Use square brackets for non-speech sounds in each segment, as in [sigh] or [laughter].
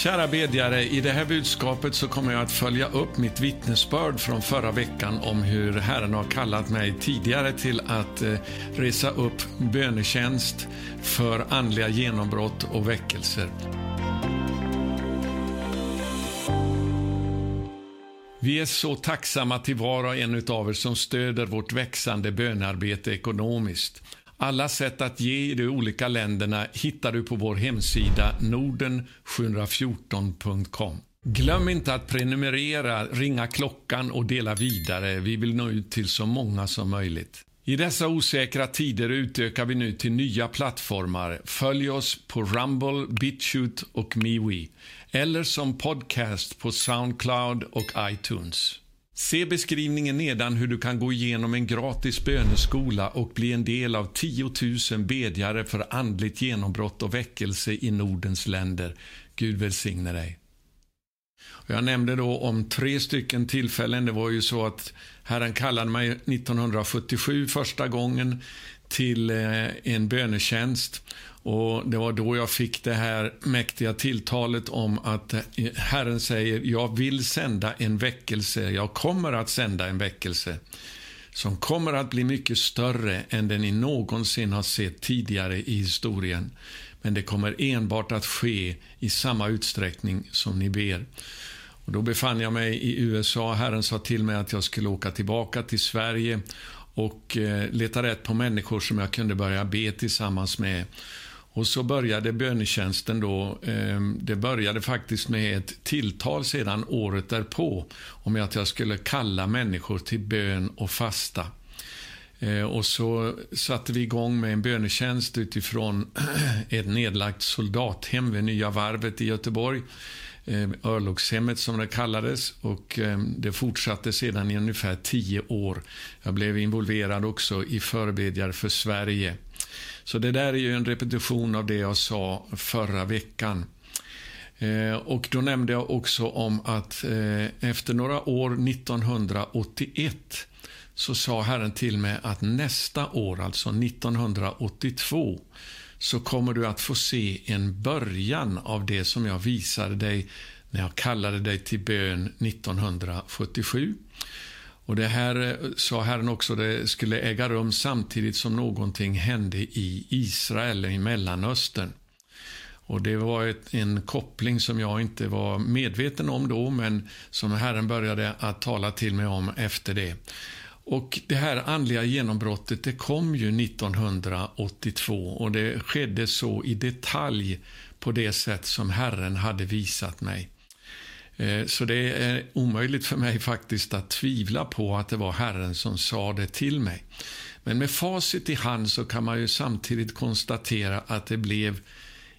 Kära bedjare, i det här budskapet så kommer jag att följa upp mitt vittnesbörd från förra veckan om hur Herren har kallat mig tidigare till att eh, resa upp bönetjänst för andliga genombrott och väckelser. Vi är så tacksamma till var och en av er som stöder vårt växande bönarbete ekonomiskt. Alla sätt att ge i de olika länderna hittar du på vår hemsida norden714.com. Glöm inte att prenumerera, ringa klockan och dela vidare. Vi vill nå ut till så många som möjligt. I dessa osäkra tider utökar vi nu till nya plattformar. Följ oss på Rumble, BitChute och MeWe eller som podcast på Soundcloud och iTunes. Se beskrivningen nedan hur du kan gå igenom en gratis böneskola och bli en del av 10 000 bedjare för andligt genombrott och väckelse i Nordens länder. Gud välsigne dig. Jag nämnde då om tre stycken tillfällen. Det var ju så att Herren kallade mig 1977 första gången till eh, en bönetjänst. Och Det var då jag fick det här mäktiga tilltalet om att eh, Herren säger, jag vill sända en väckelse, jag kommer att sända en väckelse som kommer att bli mycket större än den ni någonsin har sett tidigare i historien. Men det kommer enbart att ske i samma utsträckning som ni ber. Och då befann jag mig i USA. Herren sa till mig att jag skulle åka tillbaka till Sverige och eh, leta rätt på människor som jag kunde börja be tillsammans med. Och så började bönetjänsten då. Ehm, det började faktiskt med ett tilltal sedan året därpå om att jag skulle kalla människor till bön och fasta. Eh, och så satte vi igång med en bönetjänst utifrån [clears throat] ett nedlagt soldathem vid Nya Varvet i Göteborg. Ehm, örlogshemmet som det kallades och ehm, det fortsatte sedan i ungefär tio år. Jag blev involverad också i Förberedare för Sverige. Så det där är ju en repetition av det jag sa förra veckan. Eh, och då nämnde jag också om att eh, efter några år, 1981, så sa Herren till mig att nästa år, alltså 1982, så kommer du att få se en början av det som jag visade dig när jag kallade dig till bön 1977. Och det här eh, sa Herren också, det skulle äga rum samtidigt som någonting hände i Israel, i Mellanöstern. Och Det var ett, en koppling som jag inte var medveten om då, men som Herren började att tala till mig om efter det. Och Det här andliga genombrottet det kom ju 1982 och det skedde så i detalj på det sätt som Herren hade visat mig. Eh, så det är omöjligt för mig faktiskt att tvivla på att det var Herren som sa det till mig. Men med facit i hand så kan man ju samtidigt konstatera att det blev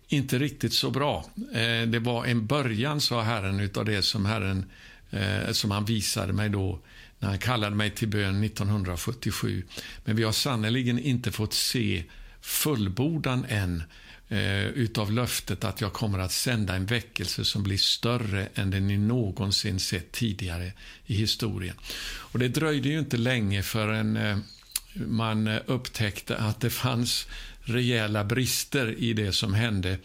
inte riktigt så bra. Eh, det var en början, sa Herren, utav det som Herren eh, som han visade mig då när han kallade mig till bön 1977. Men vi har sannerligen inte fått se fullbordan än eh, utav löftet att jag kommer att sända en väckelse som blir större än den ni någonsin sett tidigare i historien. Och Det dröjde ju inte länge förrän eh, man upptäckte att det fanns rejäla brister i det som hände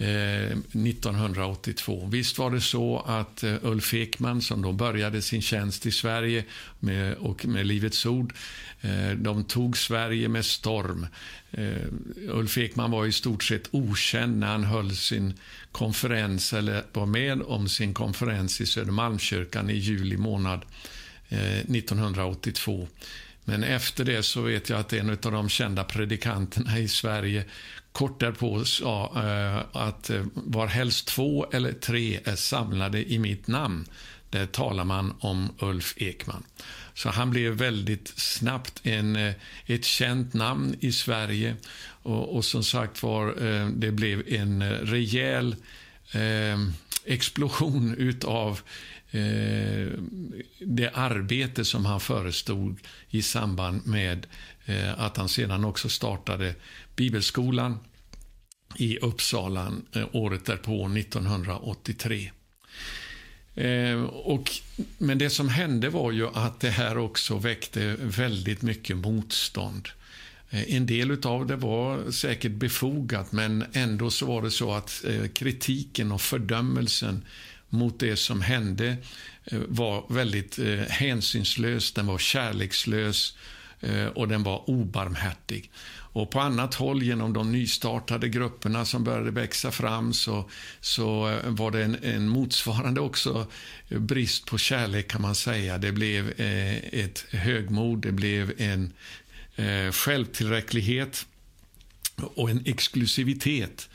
Eh, 1982. Visst var det så att eh, Ulf Ekman, som då började sin tjänst i Sverige med, och med Livets Ord, eh, de tog Sverige med storm. Eh, Ulf Ekman var i stort sett okänd när han höll sin konferens, eller var med om sin konferens i Södermalmskyrkan i juli månad eh, 1982. Men efter det så vet jag att en av de kända predikanterna i Sverige kort därpå sa eh, att eh, varhelst var helst två eller tre är samlade i mitt namn, där talar man om Ulf Ekman. Så han blev väldigt snabbt en, eh, ett känt namn i Sverige och, och som sagt var, det blev en rejäl eh, explosion utav eh, det arbete som han förestod i samband med eh, att han sedan också startade Bibelskolan i Uppsala eh, året därpå, 1983. Eh, och, men det som hände var ju att det här också väckte väldigt mycket motstånd. Eh, en del av det var säkert befogat, men ändå så var det så att eh, kritiken och fördömelsen mot det som hände eh, var väldigt eh, hänsynslös, den var kärlekslös eh, och den var obarmhärtig. Och på annat håll, genom de nystartade grupperna som började växa fram, så, så var det en, en motsvarande också brist på kärlek, kan man säga. Det blev ett högmod, det blev en självtillräcklighet och en exklusivitet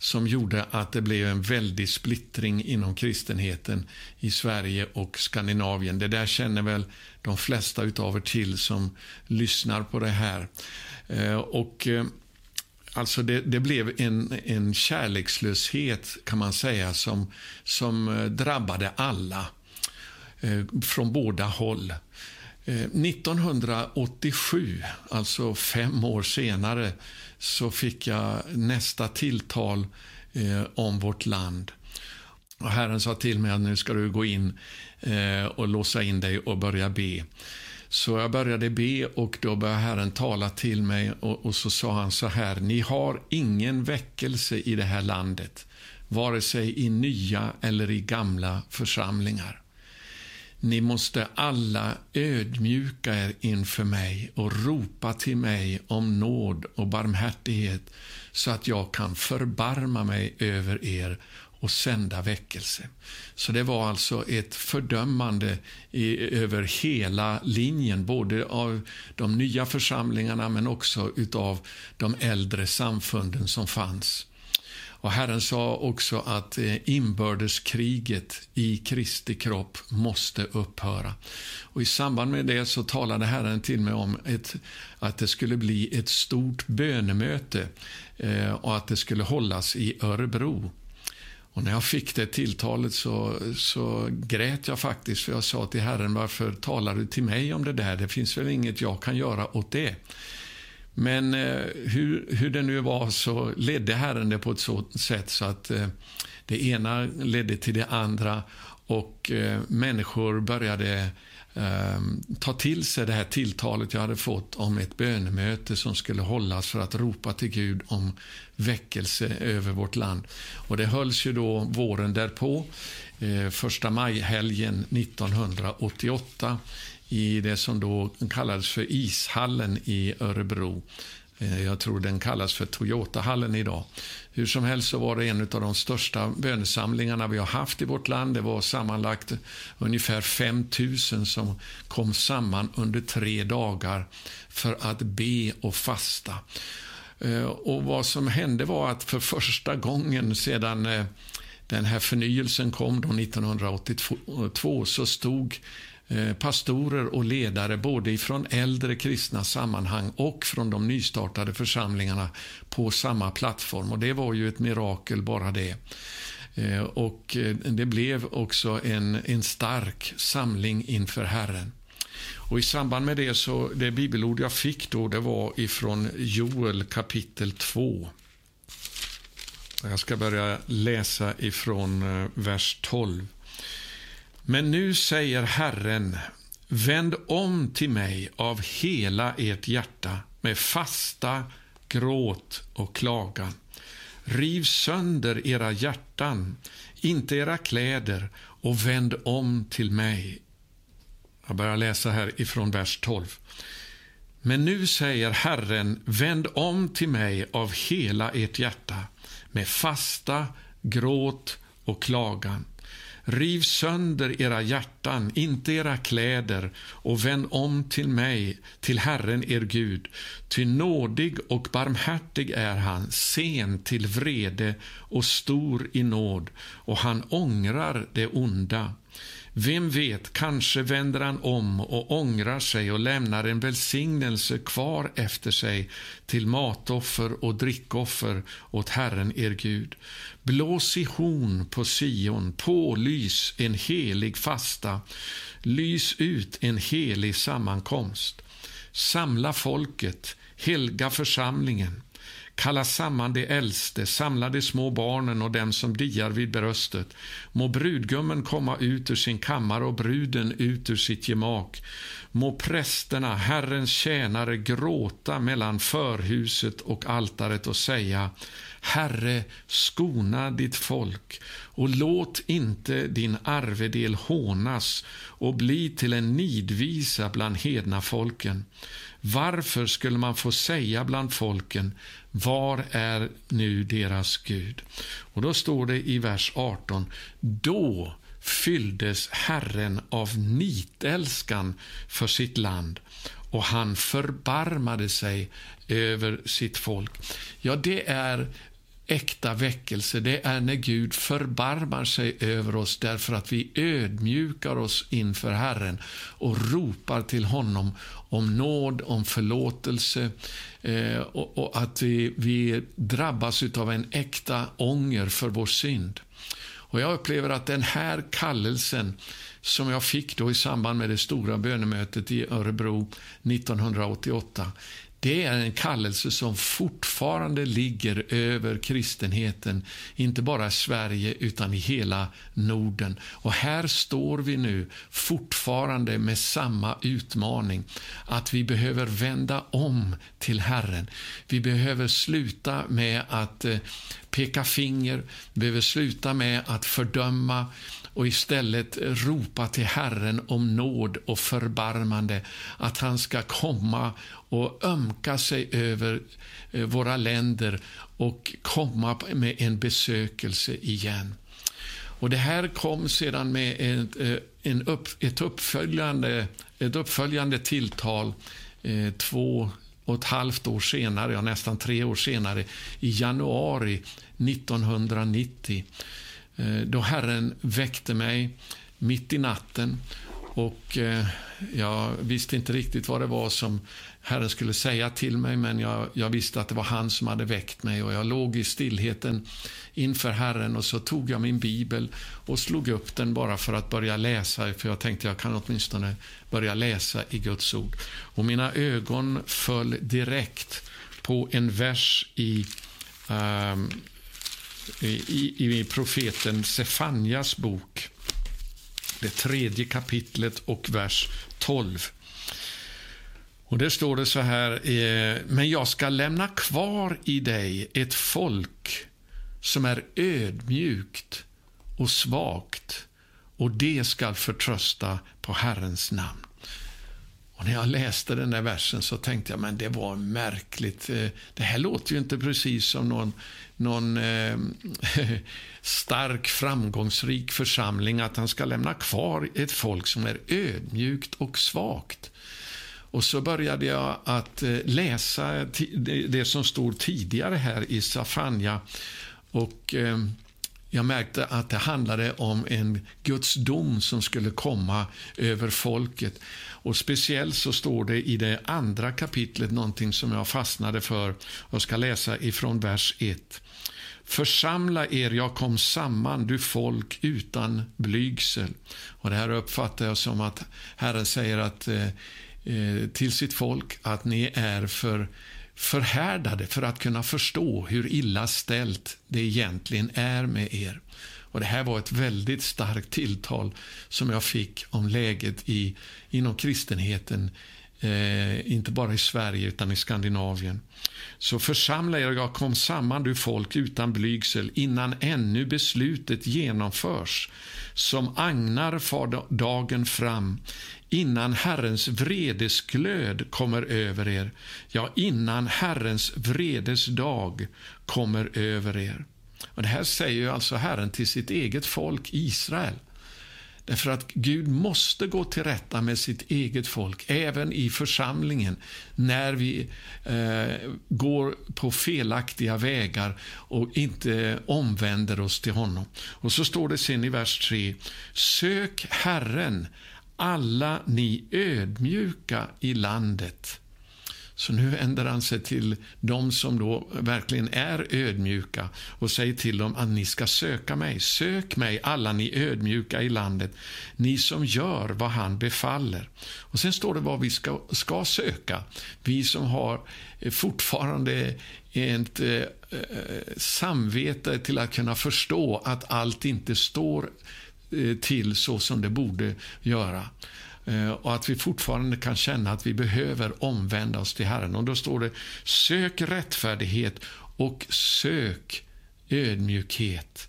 som gjorde att det blev en väldig splittring inom kristenheten i Sverige och Skandinavien. Det där känner väl de flesta av er till som lyssnar på det här. Eh, och eh, Alltså det, det, blev en, en kärlekslöshet, kan man säga, som, som eh, drabbade alla eh, från båda håll. Eh, 1987, alltså fem år senare, så fick jag nästa tilltal eh, om vårt land. Och Herren sa till mig att nu ska du gå in eh, och låsa in dig och börja be. Så jag började be och då började Herren tala till mig och, och så sa han så här, ni har ingen väckelse i det här landet, vare sig i nya eller i gamla församlingar. Ni måste alla ödmjuka er inför mig och ropa till mig om nåd och barmhärtighet så att jag kan förbarma mig över er och sända väckelse. Så det var alltså ett fördömande i, över hela linjen, både av de nya församlingarna men också av de äldre samfunden som fanns. Och Herren sa också att eh, inbördeskriget i Kristi kropp måste upphöra. Och I samband med det så talade Herren till mig om ett, att det skulle bli ett stort bönemöte eh, och att det skulle hållas i Örebro. Och när jag fick det tilltalet så, så grät jag faktiskt, för jag sa till Herren, varför talar du till mig om det där? Det finns väl inget jag kan göra åt det. Men eh, hur, hur det nu var så ledde Herren det på ett sådant sätt så att eh, det ena ledde till det andra och eh, människor började ehm, ta till sig det här tilltalet jag hade fått om ett bönemöte som skulle hållas för att ropa till Gud om väckelse över vårt land. Och det hölls ju då våren därpå, eh, första majhelgen 1988 i det som då kallades för ishallen i Örebro. Eh, jag tror den kallas för Toyotahallen idag. Hur som helst så var det en av de största bönesamlingarna vi har haft i vårt land. Det var sammanlagt ungefär 5 000 som kom samman under tre dagar för att be och fasta. Eh, och vad som hände var att för första gången sedan eh, den här förnyelsen kom då 1982 så stod Eh, pastorer och ledare både från äldre kristna sammanhang och från de nystartade församlingarna på samma plattform. Och Det var ju ett mirakel bara det. Eh, och eh, Det blev också en, en stark samling inför Herren. Och I samband med det så det bibelord jag fick då det var ifrån Joel kapitel 2. Jag ska börja läsa ifrån vers 12. Men nu säger Herren, vänd om till mig av hela ert hjärta med fasta, gråt och klagan. Riv sönder era hjärtan, inte era kläder, och vänd om till mig. Jag börjar läsa här ifrån vers 12. Men nu säger Herren, vänd om till mig av hela ert hjärta med fasta, gråt och klagan. Riv sönder era hjärtan, inte era kläder, och vänd om till mig, till Herren er Gud. Ty nådig och barmhärtig är han, sen till vrede och stor i nåd, och han ångrar det onda. Vem vet, kanske vänder han om och ångrar sig och lämnar en välsignelse kvar efter sig till matoffer och drickoffer åt Herren er Gud. Blås i horn på Sion, pålys en helig fasta, lys ut en helig sammankomst. Samla folket, helga församlingen. Kalla samman de äldste, samla de små barnen och dem som diar vid bröstet. Må brudgummen komma ut ur sin kammare och bruden ut ur sitt gemak. Må prästerna, Herrens tjänare, gråta mellan förhuset och altaret och säga Herre, skona ditt folk och låt inte din arvedel hånas och bli till en nidvisa bland hedna folken. Varför skulle man få säga bland folken, var är nu deras Gud? Och då står det i vers 18, då fylldes Herren av nitälskan för sitt land och han förbarmade sig över sitt folk. Ja, det är äkta väckelse, det är när Gud förbarmar sig över oss därför att vi ödmjukar oss inför Herren och ropar till honom om nåd, om förlåtelse eh, och, och, att vi, vi drabbas av en äkta ånger för vår synd. Och Jag upplever att den här kallelsen som jag fick då i samband med det stora bönemötet i Örebro 1988, det är en kallelse som fortfarande ligger över kristenheten, inte bara i Sverige utan i hela Norden. Och här står vi nu fortfarande med samma utmaning, att vi behöver vända om till Herren. Vi behöver sluta med att eh, peka finger, vi behöver sluta med att fördöma och istället ropa till Herren om nåd och förbarmande, att han ska komma och ömka sig över eh, våra länder och komma med en besökelse igen. Och Det här kom sedan med ett, eh, en upp, ett, uppföljande, ett uppföljande tilltal eh, två och ett halvt år senare, ja, nästan tre år senare, i januari 1990 Eh, då Herren väckte mig mitt i natten och eh, jag visste inte riktigt vad det var som Herren skulle säga till mig, men jag, jag, visste att det var han som hade väckt mig och jag låg i stillheten inför Herren och så tog jag min bibel och slog upp den bara för att börja läsa, för jag tänkte jag kan åtminstone börja läsa i Guds ord. Och mina ögon föll direkt på en vers i um, i, i profeten Sefanjas bok, det tredje kapitlet och vers 12. Och där står det så här, eh, men jag ska lämna kvar i dig ett folk som är ödmjukt och svagt och det ska förtrösta på Herrens namn. Och när jag läste den där versen så tänkte jag, men det var märkligt. Eh, det här låter ju inte precis som någon, någon eh, [laughs] stark, framgångsrik församling, att han ska lämna kvar ett folk som är ödmjukt och svagt. Och så började jag att eh, läsa det som stod tidigare här i Safanja. Och eh, jag märkte att det handlade om en Guds dom som skulle komma över folket. Och Speciellt så står det i det andra kapitlet någonting som jag fastnade för och ska läsa ifrån vers 1. Församla er, jag kom samman, du folk utan blygsel. Och Det här uppfattar jag som att Herren säger att, eh, eh till sitt folk att ni är för förhärdade för att kunna förstå hur illa ställt det egentligen är med er. Och Det här var ett väldigt starkt tilltal som jag fick om läget i, inom kristenheten, eh, inte bara i Sverige utan i Skandinavien. Så församla er, jag kom samman du folk utan blygsel innan ännu beslutet genomförs, som agnar far dagen fram, innan Herrens vredesglöd kommer över er, ja, innan Herrens vredesdag kommer över er. Och Det här säger alltså Herren till sitt eget folk Israel. Därför att Gud måste gå till rätta med sitt eget folk, även i församlingen, när vi eh, går på felaktiga vägar och inte omvänder oss till honom. Och så står det sen i vers 3. Sök Herren, alla ni ödmjuka i landet. Så nu vänder han sig till de som då verkligen är ödmjuka och säger till dem att ni ska söka mig. Sök mig, alla ni ödmjuka i landet, ni som gör vad han befaller. Och Sen står det vad vi ska, ska söka. Vi som har eh, fortfarande ett eh, eh, samvete till att kunna förstå att allt inte står eh, till så som det borde göra. Eh, och att vi fortfarande kan känna att vi behöver omvända oss till Herren. Och Då står det sök rättfärdighet och sök ödmjukhet.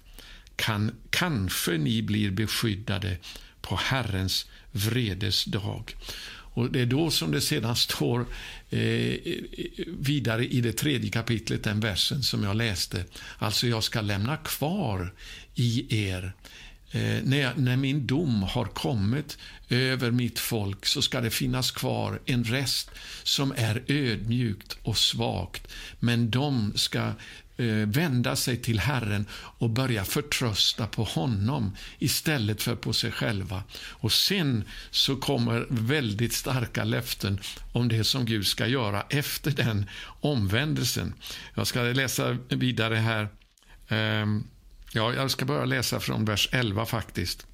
Kan, kanske ni blir beskyddade på Herrens vredes dag. Och Det är då som det sedan står eh, vidare i det tredje kapitlet, den versen som jag läste. Alltså, jag ska lämna kvar i er Eh, när, jag, när, min dom har kommit över mitt folk så ska det finnas kvar en rest som är ödmjukt och svagt. Men de ska eh, vända sig till Herren och börja förtrösta på honom istället för på sig själva. Och Sen så kommer väldigt starka löften om det som Gud ska göra efter den omvändelsen. Jag ska läsa vidare här. Eh, Ja, jag ska börja läsa från vers 11 faktiskt.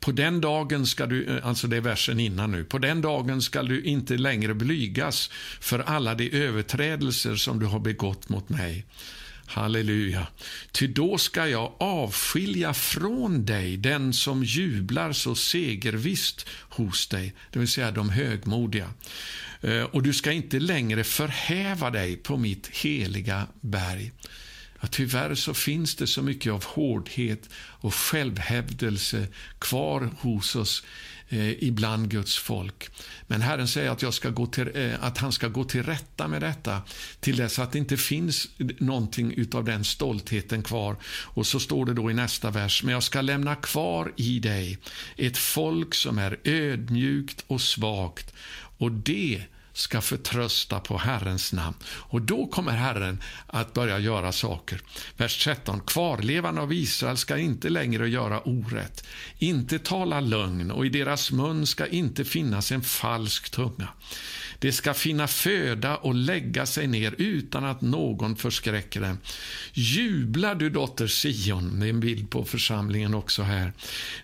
På den dagen ska du, eh, alltså det är versen innan nu, på den dagen ska du inte längre blygas för alla de överträdelser som du har begått mot mig. Halleluja. Ty då ska jag avskilja från dig den som jublar så segervisst hos dig, det vill säga de högmodiga. Eh, och du ska inte längre förhäva dig på mitt heliga berg att tyvärr så finns det så mycket av hårdhet och självhävdelse kvar hos oss eh, ibland Guds folk. Men Herren säger att, jag ska gå till, eh, att han ska gå till rätta med detta till dess att det inte finns någonting av den stoltheten kvar. Och så står det då i nästa vers, men jag ska lämna kvar i dig ett folk som är ödmjukt och svagt och det ska förtrösta på Herrens namn. Och då kommer Herren att börja göra saker. Vers 13. Kvarlevan av Israel ska inte längre göra orätt, inte tala lögn och i deras mun ska inte finnas en falsk tunga. Det ska finna föda och lägga sig ner utan att någon förskräcker dem. Jubla du dotter Sion, det är en bild på församlingen också här.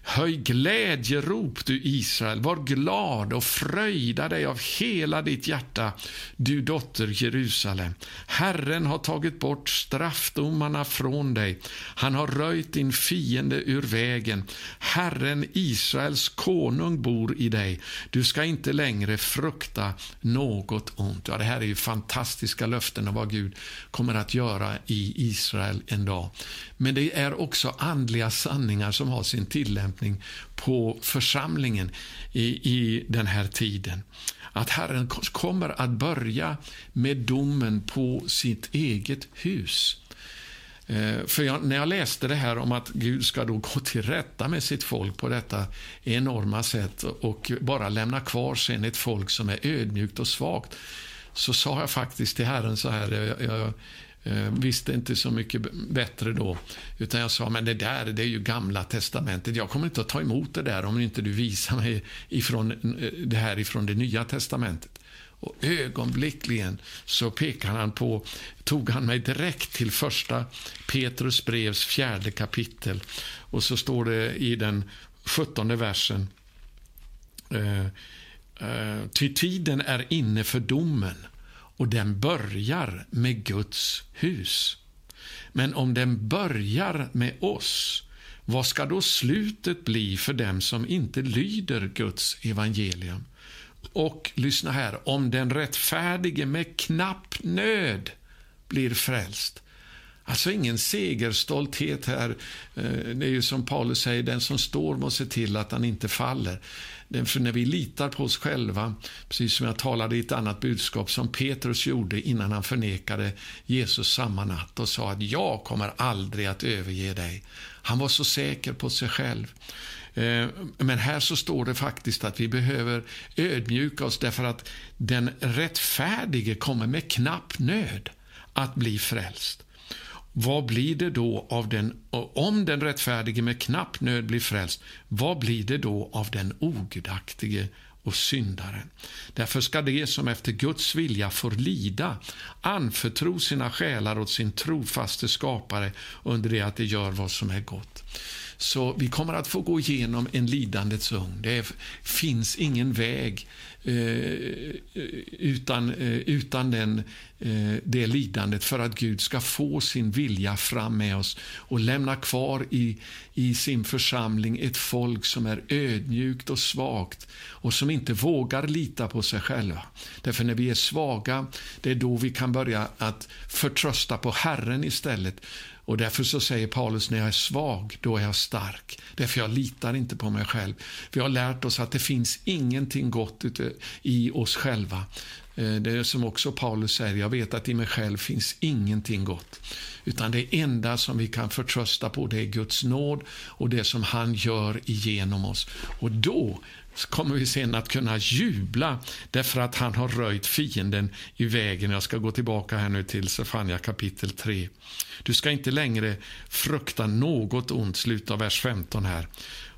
Höj glädjerop du Israel, var glad och fröjda dig av hela ditt hjärta, du dotter Jerusalem. Herren har tagit bort straffdomarna från dig. Han har röjt din fiende ur vägen. Herren, Israels konung, bor i dig. Du ska inte längre frukta något ont. Ja, det här är ju fantastiska löften om vad Gud kommer att göra i Israel en dag. Men det är också andliga sanningar som har sin tillämpning på församlingen i, i den här tiden. Att Herren kommer att börja med domen på sitt eget hus. Eh, för jag, när jag läste det här om att Gud ska då gå till rätta med sitt folk på detta enorma sätt och bara lämna kvar sen ett folk som är ödmjukt och svagt, så sa jag faktiskt till Herren så här, jag, jag, jag visste inte så mycket bättre då, utan jag sa, men det där, det är ju gamla testamentet. Jag kommer inte att ta emot det där om inte du visar mig ifrån, eh, det här ifrån det nya testamentet. Och ögonblickligen så pekade han på, tog han mig direkt till första Petrus brevs fjärde kapitel. Och så står det i den sjuttonde versen. Eh, eh, Ty tiden är inne för domen och den börjar med Guds hus. Men om den börjar med oss, vad ska då slutet bli för dem som inte lyder Guds evangelium? Och lyssna här, om den rättfärdige med knapp nöd blir frälst. Alltså ingen segerstolthet här. Eh, det är ju som Paulus säger, den som står måste se till att han inte faller. För när vi litar på oss själva, precis som jag talade i ett annat budskap som Petrus gjorde innan han förnekade Jesus samma natt och sa att jag kommer aldrig att överge dig. Han var så säker på sig själv. Eh, men här så står det faktiskt att vi behöver ödmjuka oss därför att den rättfärdige kommer med knapp nöd att bli frälst. Vad blir det då av den, om den rättfärdige med knapp nöd blir frälst, vad blir det då av den ogudaktige och syndaren. Därför ska de som efter Guds vilja får lida anförtro sina själar åt sin trofaste skapare under det att de gör vad som är gott. Så vi kommer att få gå igenom en lidandets ugn. Det finns ingen väg Eh, utan, eh, utan den, eh, det lidandet för att Gud ska få sin vilja fram med oss och lämna kvar i, i sin församling ett folk som är ödmjukt och svagt och som inte vågar lita på sig själva. Därför när vi är svaga, det är då vi kan börja att förtrösta på Herren istället och därför så säger Paulus, när jag är svag, då är jag stark. Därför jag litar inte på mig själv. Vi har lärt oss att det finns ingenting gott i oss själva. Eh, det är som också Paulus säger, jag vet att i mig själv finns ingenting gott. Utan det enda som vi kan förtrösta på, det är Guds nåd och det som han gör igenom oss. Och då kommer vi sen att kunna jubla därför att han har röjt fienden i vägen. Jag ska gå tillbaka här nu till Sefania kapitel 3. Du ska inte längre frukta något ont, slut av vers 15 här.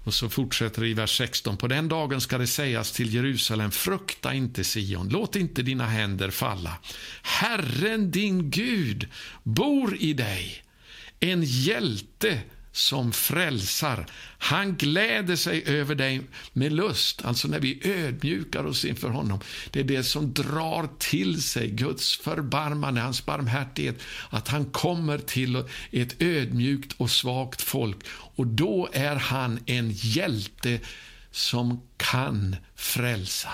Och så fortsätter det i vers 16. På den dagen ska det sägas till Jerusalem, frukta inte Sion, låt inte dina händer falla. Herren din Gud bor i dig, en hjälte som frälsar. Han gläder sig över dig med lust, alltså när vi ödmjukar oss inför honom. Det är det som drar till sig Guds förbarmande, hans barmhärtighet, att han kommer till ett ödmjukt och svagt folk. Och då är han en hjälte som kan frälsa.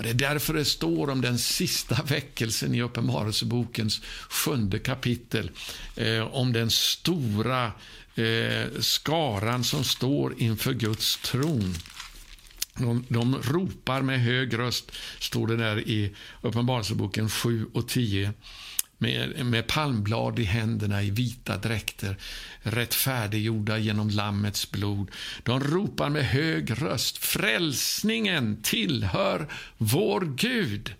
Och Det är därför det står om den sista väckelsen i Uppenbarelsebokens sjunde kapitel, eh, om den stora eh, skaran som står inför Guds tron. De, de ropar med hög röst, står det där i Uppenbarelseboken 7 och 10 med, med palmblad i händerna i vita dräkter, rättfärdiggjorda genom Lammets blod. De ropar med hög röst, frälsningen tillhör vår Gud.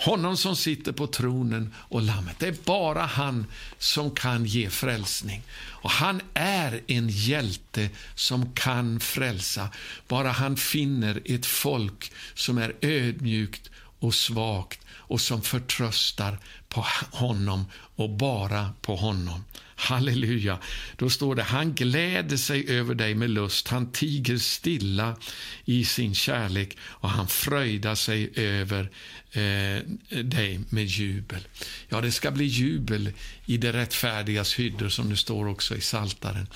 Honom som sitter på tronen och Lammet. Det är bara han som kan ge frälsning. Och Han är en hjälte som kan frälsa. Bara han finner ett folk som är ödmjukt och svagt och som förtröstar på honom och bara på honom. Halleluja. Då står det, han gläder sig över dig med lust, han tiger stilla i sin kärlek och han fröjdar sig över eh, dig med jubel. Ja, det ska bli jubel i det rättfärdigas hyddor, som det står också i Saltaren.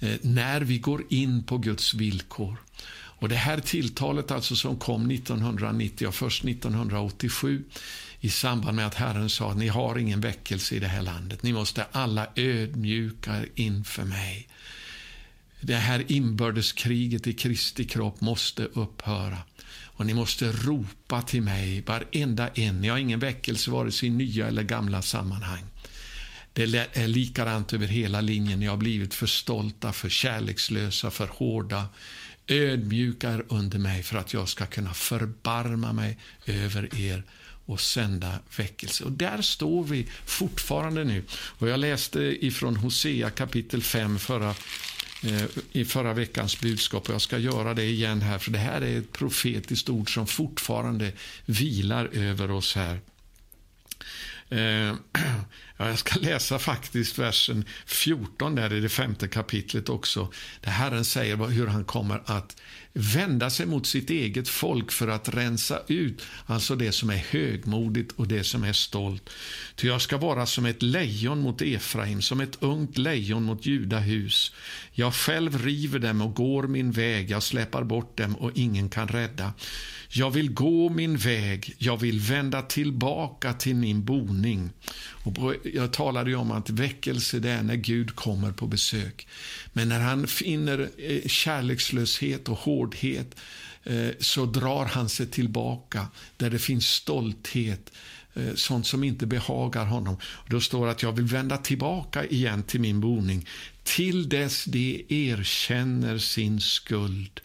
Eh, när vi går in på Guds villkor. Och Det här tilltalet alltså som kom 1990 och först 1987 i samband med att Herren sa att ni har ingen väckelse i det här landet. Ni måste alla ödmjuka inför mig. Det här inbördeskriget i Kristi kropp måste upphöra. Och ni måste ropa till mig, varenda en. Ni har ingen väckelse vare sig i nya eller gamla sammanhang. Det är likadant över hela linjen. Ni har blivit för stolta, för kärlekslösa, för hårda. Ödmjuka er under mig för att jag ska kunna förbarma mig över er och sända väckelse. Och där står vi fortfarande nu. Och jag läste ifrån Hosea kapitel 5 förra, eh, i förra veckans budskap och jag ska göra det igen här för det här är ett profetiskt ord som fortfarande vilar över oss här. Eh, [clears throat] ja, jag ska läsa faktiskt versen 14 där i det femte kapitlet också. Där Herren säger hur han kommer att vända sig mot sitt eget folk för att rensa ut alltså det som är högmodigt och det som är stolt. Ty jag ska vara som ett lejon mot Efraim, som ett ungt lejon mot Judahus. Jag själv river dem och går min väg, jag släpar bort dem och ingen kan rädda. Jag vill gå min väg, jag vill vända tillbaka till min boning. Och jag talade om att väckelse det är när Gud kommer på besök. Men när han finner eh, kärlekslöshet och hårdhet hårdhet eh, så drar han sig tillbaka där det finns stolthet eh, sånt som inte behagar honom. Då står det att jag vill vända tillbaka igen till min boning till dess de erkänner sin skuld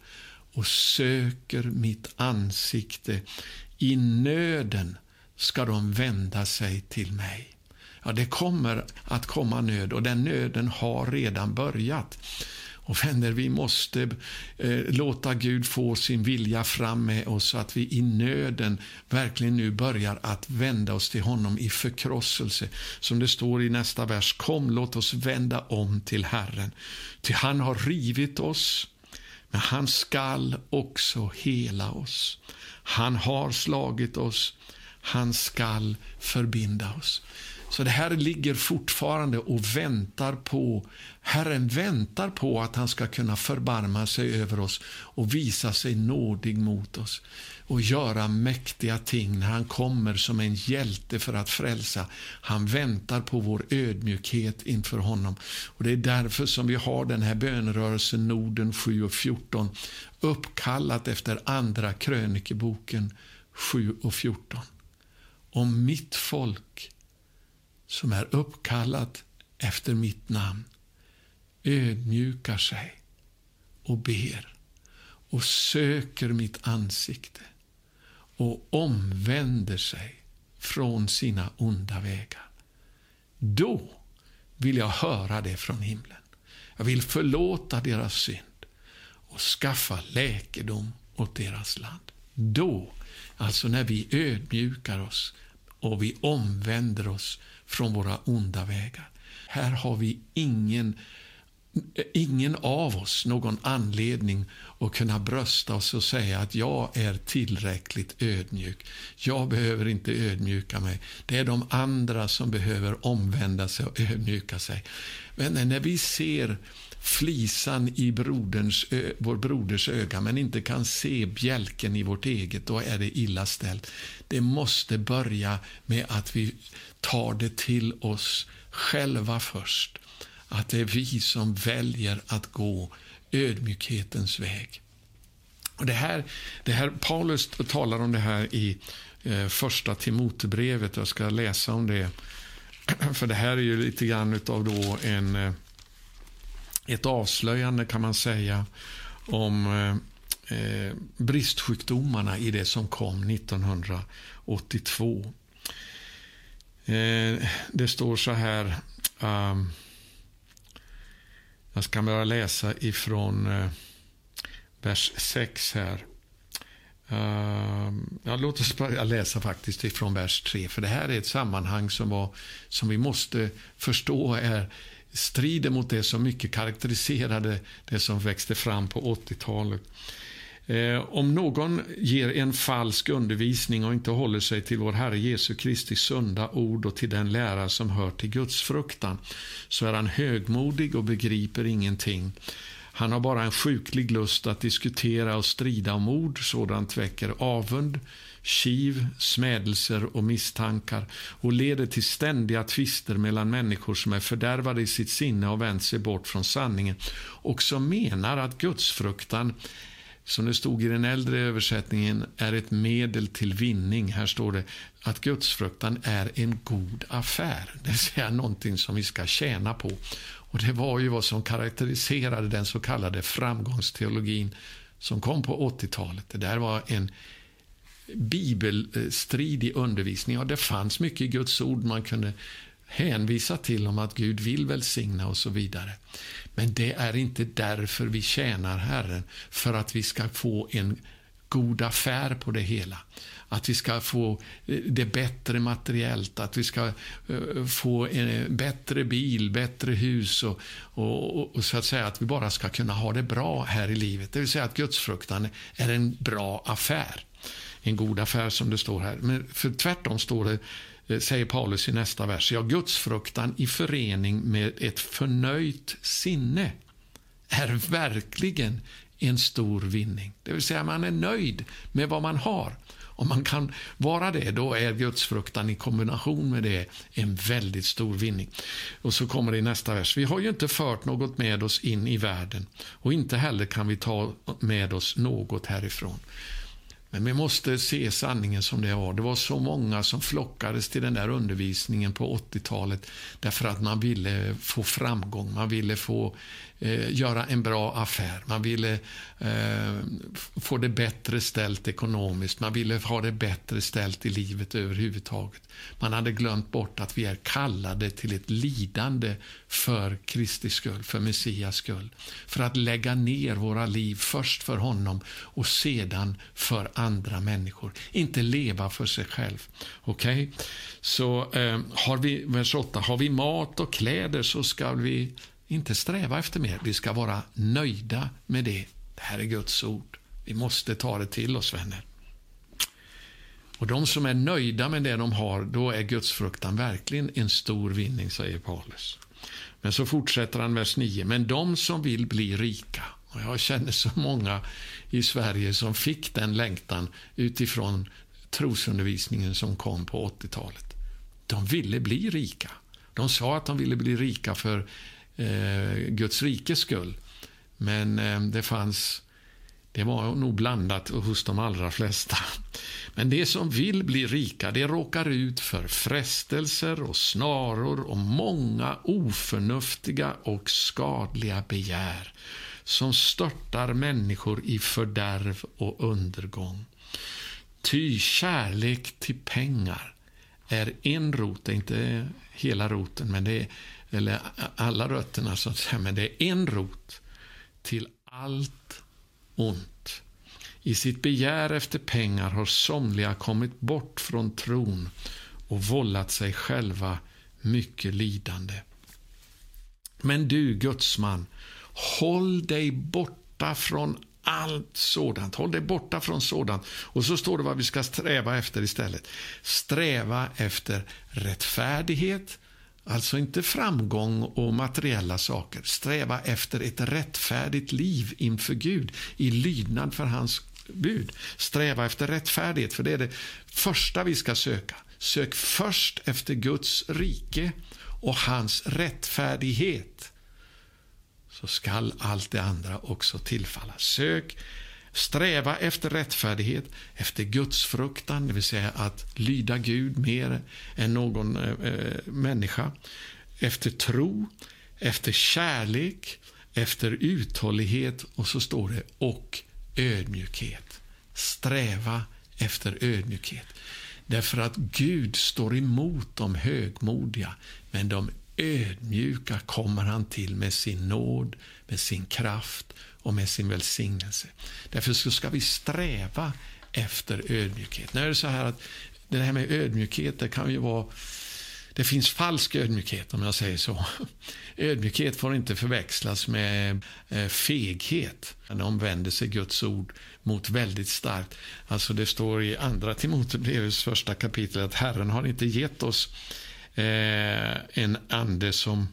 och söker mitt ansikte. I nöden ska de vända sig till mig. Ja, det kommer att komma nöd och den nöden har redan börjat. Och vänner, vi måste eh, låta Gud få sin vilja fram med oss så att vi i nöden verkligen nu börjar att vända oss till honom i förkrosselse. Som det står i nästa vers, kom låt oss vända om till Herren. Ty han har rivit oss, men han skall också hela oss. Han har slagit oss, han skall förbinda oss. Så det här ligger fortfarande och väntar på, Herren väntar på att han ska kunna förbarma sig över oss och visa sig nådig mot oss och göra mäktiga ting när han kommer som en hjälte för att frälsa. Han väntar på vår ödmjukhet inför honom. Och Det är därför som vi har den här bönerörelsen Norden 7 och 14 uppkallat efter Andra krönikeboken 7 och 14. Om mitt folk som är uppkallat efter mitt namn ödmjukar sig och ber och söker mitt ansikte och omvänder sig från sina onda vägar. Då vill jag höra det från himlen. Jag vill förlåta deras synd och skaffa läkedom åt deras land. Då, alltså när vi ödmjukar oss och vi omvänder oss från våra onda vägar. Här har vi ingen, ingen av oss någon anledning att kunna brösta oss och säga att jag är tillräckligt ödmjuk. Jag behöver inte ödmjuka mig. Det är de andra som behöver omvända sig och ödmjuka sig. Men när vi ser flisan i broderns, vår broders öga men inte kan se bjälken i vårt eget, då är det illa ställt. Det måste börja med att vi tar det till oss själva först. Att det är vi som väljer att gå ödmjukhetens väg. Och det här, det här, Paulus talar om det här i eh, första Timotebrevet. Jag ska läsa om det. [clears throat] För det här är ju lite grann av då en, eh, ett avslöjande kan man säga om eh, eh bristsjukdomarna i det som kom 1982. Eh, det står så här. Um, jag ska bara läsa ifrån eh, vers 6 här. Uh, ja, låt oss börja läsa faktiskt ifrån vers 3. För det här är ett sammanhang som, var, som vi måste förstå är strider mot det som mycket karaktäriserade det som växte fram på 80-talet. Eh, om någon ger en falsk undervisning och inte håller sig till vår Herre Jesu Kristi sunda ord och till den lära som hör till Guds fruktan, så är han högmodig och begriper ingenting. Han har bara en sjuklig lust att diskutera och strida om ord. Sådant väcker avund, kiv, smädelser och misstankar och leder till ständiga tvister mellan människor som är fördärvade i sitt sinne och vänt sig bort från sanningen och som menar att gudsfruktan som det stod i den äldre översättningen, är ett medel till vinning. Här står det att gudsfruktan är en god affär, det vill säga någonting som vi ska tjäna på. Och Det var ju vad som karaktäriserade den så kallade framgångsteologin som kom på 80-talet. Det där var en bibelstridig undervisning. Ja, det fanns mycket i Guds ord man kunde hänvisa till om att Gud vill välsigna och så vidare. Men det är inte därför vi tjänar Herren, för att vi ska få en god affär på det hela. Att vi ska få eh, det bättre materiellt, att vi ska eh, få en eh, bättre bil, bättre hus och, och, och, så att säga att vi bara ska kunna ha det bra här i livet. Det vill säga att gudsfruktan är en bra affär. En god affär som det står här. Men för tvärtom står det eh, säger Paulus i nästa vers. Ja, gudsfruktan i förening med ett förnöjt sinne är verkligen en stor vinning. Det vill säga, man är nöjd med vad man har. Om man kan vara det, då är gudsfruktan i kombination med det en väldigt stor vinning. Och så kommer det i nästa vers. Vi har ju inte fört något med oss in i världen och inte heller kan vi ta med oss något härifrån. Men vi måste se sanningen som det var. Det var så många som flockades till den där undervisningen på 80-talet därför att man ville få framgång, man ville få eh, göra en bra affär. Man ville eh, få det bättre ställt ekonomiskt. Man ville ha det bättre ställt i livet överhuvudtaget. Man hade glömt bort att vi är kallade till ett lidande för Kristi skull, för Messias skull. För att lägga ner våra liv först för honom och sedan för andra människor. Inte leva för sig själv. Okej? Okay? Så eh, har vi, vers 8, har vi mat och kläder så ska vi inte sträva efter mer. Vi ska vara nöjda med det. Det här är Guds ord. Vi måste ta det till oss, vänner. Och de som är nöjda med det de har, då är Guds fruktan verkligen en stor vinning, säger Paulus. Men så fortsätter han vers 9. Men de som vill bli rika, och jag känner så många i Sverige som fick den längtan utifrån trosundervisningen som kom på 80-talet. De ville bli rika. De sa att de ville bli rika för Eh, Guds rikes skull. Men eh, det fanns det var nog blandat hos de allra flesta. Men det som vill bli rika, det råkar ut för frestelser och snaror och många oförnuftiga och skadliga begär som störtar människor i fördärv och undergång. Ty kärlek till pengar är en rot, inte hela roten, men det är, eller alla rötterna, så att säga, men det är en rot till allt ont. I sitt begär efter pengar har somliga kommit bort från tron och vållat sig själva mycket lidande. Men du, gudsman, håll dig borta från allt sådant. Håll dig borta från sådant. Och så står det vad vi ska sträva efter istället. Sträva efter rättfärdighet, alltså inte framgång och materiella saker. Sträva efter ett rättfärdigt liv inför Gud i lydnad för hans bud. Sträva efter rättfärdighet, för det är det första vi ska söka. Sök först efter Guds rike och hans rättfärdighet så skall allt det andra också tillfalla. Sök, sträva efter rättfärdighet, efter Guds fruktan, det vill säga att lyda Gud mer än någon eh, eh, människa. Efter tro, efter kärlek, efter uthållighet och så står det och ödmjukhet. Sträva efter ödmjukhet. Därför att Gud står emot de högmodiga, men de ödmjuka kommer han till med sin nåd, med sin kraft och med sin välsignelse. Därför ska vi sträva efter ödmjukhet. Nu är det så här att det här med ödmjukhet, det kan ju vara det finns falsk ödmjukhet, om jag säger så. Ödmjukhet får inte förväxlas med eh, feghet. De vänder sig Guds ord mot väldigt starkt. Alltså det står i Andra Timoteus första kapitel att Herren har inte gett oss eh, en ande som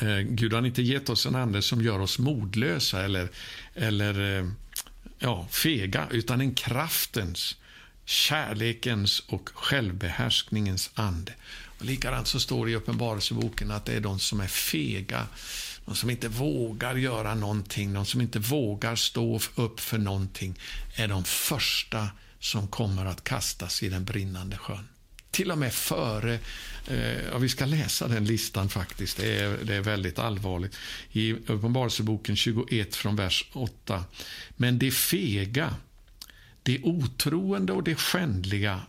eh, Gud har inte gett oss en ande som gör oss modlösa eller, eller eh, ja, fega, utan en kraftens, kärlekens och självbehärskningens ande. Och likadant så står det i Uppenbarelseboken att det är de som är fega, de som inte vågar göra någonting, de som inte vågar stå upp för någonting, är de första som kommer att kastas i den brinnande sjön till och med före, eh, ja, vi ska läsa den listan faktiskt, det är, det är väldigt allvarligt. I Uppenbarelseboken 21 från vers 8. Men det fega, det otroende och det skändliga,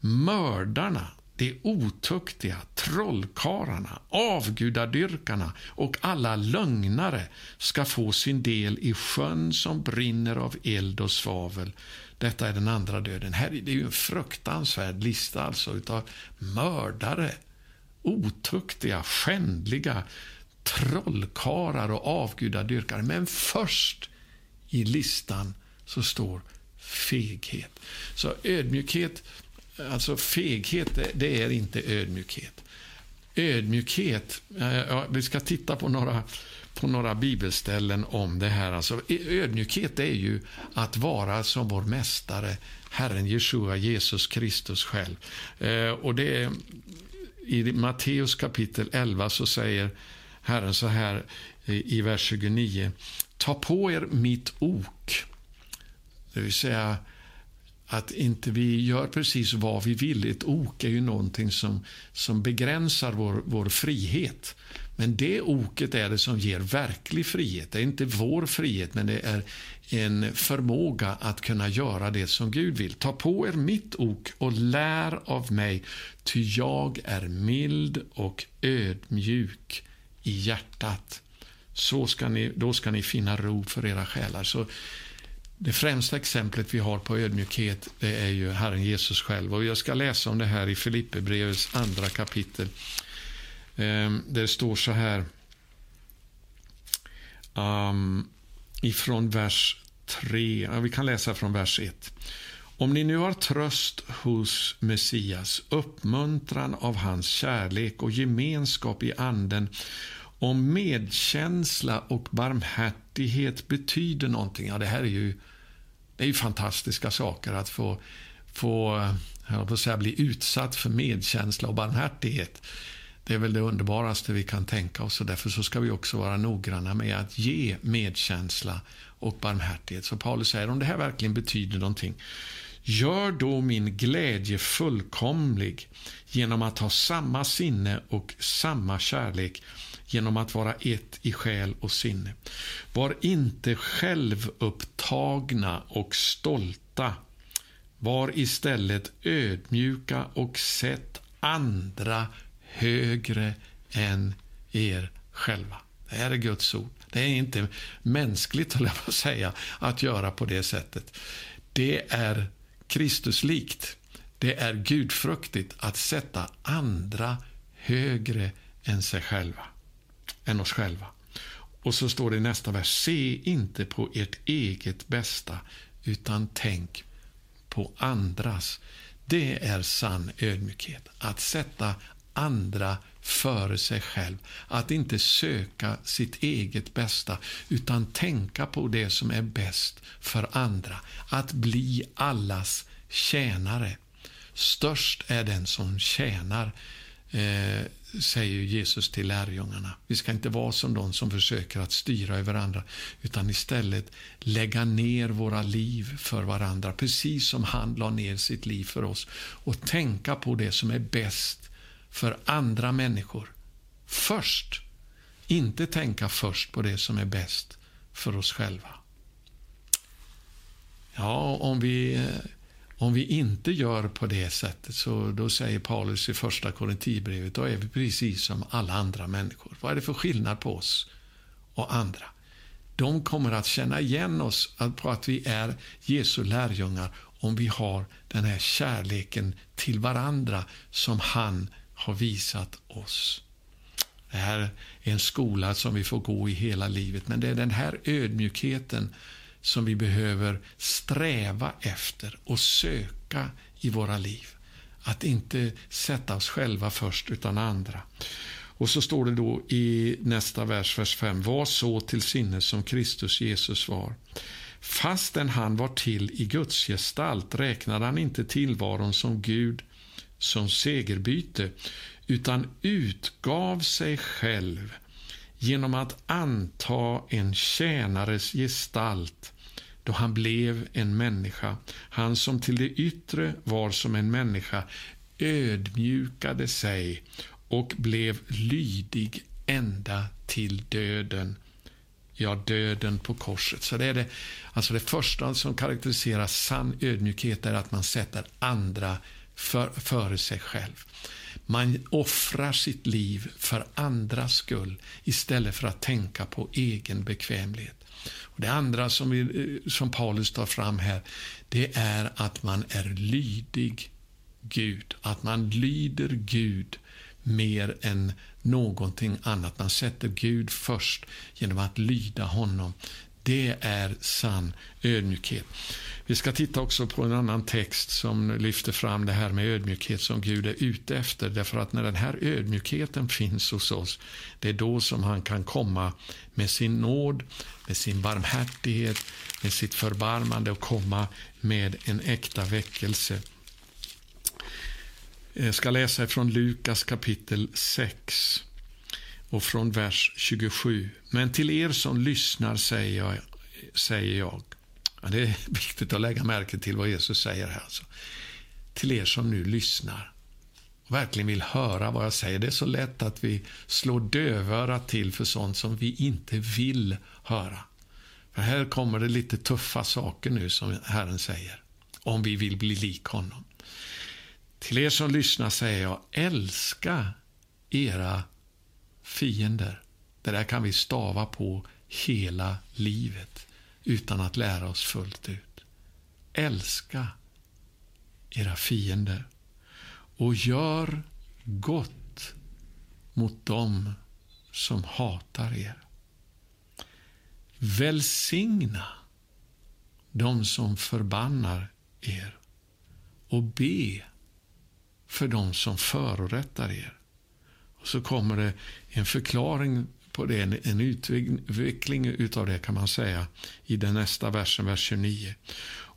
mördarna, de otuktiga, trollkarlarna, avgudadyrkarna och alla lögnare ska få sin del i sjön som brinner av eld och svavel. Detta är den andra döden. Här är ju en fruktansvärd lista alltså utav mördare, otuktiga, skändliga, trollkarlar och avgudadyrkare. Men först i listan så står feghet. Så ödmjukhet, alltså feghet, det är inte ödmjukhet. Ödmjukhet, eh, ja, vi ska titta på några på några bibelställen om det här. Alltså, ödmjukhet är ju att vara som vår mästare, Herren Jeshua, Jesus Kristus själv. Eh, och det är, I Matteus kapitel 11 så säger Herren så här eh, i, vers 29. Ta på er mitt ok. Det vill säga att inte vi gör precis vad vi vill. Ett ok är ju någonting som, som begränsar vår, vår frihet. Men det oket är det som ger verklig frihet. Det är inte vår frihet, men det är en förmåga att kunna göra det som Gud vill. Ta på er mitt ok och lär av mig, ty jag är mild och ödmjuk i hjärtat. Så ska ni, då ska ni finna ro för era själar. Så det främsta exemplet vi har på ödmjukhet det är ju Herren Jesus själv. Och Jag ska läsa om det här i Filipperbrevets andra kapitel. Där det står så här um, ifrån vers 3. Ja, vi kan läsa från vers 1. Om ni nu har tröst hos Messias, uppmuntran av hans kärlek och gemenskap i anden om medkänsla och barmhärtighet betyder någonting, ja det här är ju, det är ju fantastiska saker att få, få jag på säga, bli utsatt för medkänsla och barmhärtighet. Det är väl det underbaraste vi kan tänka oss och därför så ska vi också vara noggranna med att ge medkänsla och barmhärtighet. Så Paulus säger om det här verkligen betyder någonting. Gör då min glädje fullkomlig genom att ha samma sinne och samma kärlek genom att vara ett i själ och sinne. Var inte självupptagna och stolta. Var istället ödmjuka och sätt andra högre än er själva. Det här är Guds ord. Det är inte mänskligt, höll jag på att säga, att göra på det sättet. Det är Kristuslikt. Det är gudfruktigt att sätta andra högre än sig själva än oss själva. Och så står det i nästa vers, se inte på ert eget bästa, utan tänk på andras. Det är sann ödmjukhet, att sätta andra före sig själv. Att inte söka sitt eget bästa, utan tänka på det som är bäst för andra. Att bli allas tjänare. Störst är den som tjänar. Eh, säger Jesus till lärjungarna. Vi ska inte vara som de som försöker att styra över andra, utan istället lägga ner våra liv för varandra, precis som han la ner sitt liv för oss. Och tänka på det som är bäst för andra människor. Först. Inte tänka först på det som är bäst för oss själva. Ja, om vi om vi inte gör på det sättet, så då säger Paulus i första Korinthierbrevet, då är vi precis som alla andra människor. Vad är det för skillnad på oss och andra? De kommer att känna igen oss på att vi är Jesu lärjungar om vi har den här kärleken till varandra som han har visat oss. Det här är en skola som vi får gå i hela livet, men det är den här ödmjukheten som vi behöver sträva efter och söka i våra liv. Att inte sätta oss själva först, utan andra. Och så står det då i nästa vers, vers 5. Var så till sinnes som Kristus Jesus var. Fastän han var till i Guds gestalt räknade han inte tillvaron som Gud som segerbyte, utan utgav sig själv genom att anta en tjänares gestalt då han blev en människa. Han som till det yttre var som en människa ödmjukade sig och blev lydig ända till döden. Ja, döden på korset. Så det är det, alltså det första som karaktäriserar sann ödmjukhet är att man sätter andra för, före sig själv. Man offrar sitt liv för andras skull istället för att tänka på egen bekvämlighet. Och det andra som, vi, eh, som Paulus tar fram här, det är att man är lydig Gud. Att man lyder Gud mer än någonting annat. Man sätter Gud först genom att lyda honom. Det är sann ödmjukhet. Vi ska titta också på en annan text som lyfter fram det här med ödmjukhet som Gud är ute efter. Därför att när den här ödmjukheten finns hos oss, det är då som han kan komma med sin nåd, med sin barmhärtighet, med sitt förbarmande och komma med en äkta väckelse. Jag ska läsa från Lukas kapitel 6 och från vers 27. Men till er som lyssnar säger jag, säger jag Ja, det är [laughs] viktigt att lägga märke till vad Jesus säger här. Alltså. Till er som nu lyssnar. och verkligen vill höra vad jag säger. Det är så lätt att vi slår dövörat till för sånt som vi inte vill höra. För här kommer det lite tuffa saker nu som Herren säger, om vi vill bli lik honom. Till er som lyssnar säger jag, älska era fiender. Det där kan vi stava på hela livet utan att lära oss fullt ut. Älska era fiender och gör gott mot dem som hatar er. Välsigna dem som förbannar er och be för dem som förorättar er. Och så kommer det en förklaring på det, en utveckling utav det kan man säga i den nästa versen, vers 29.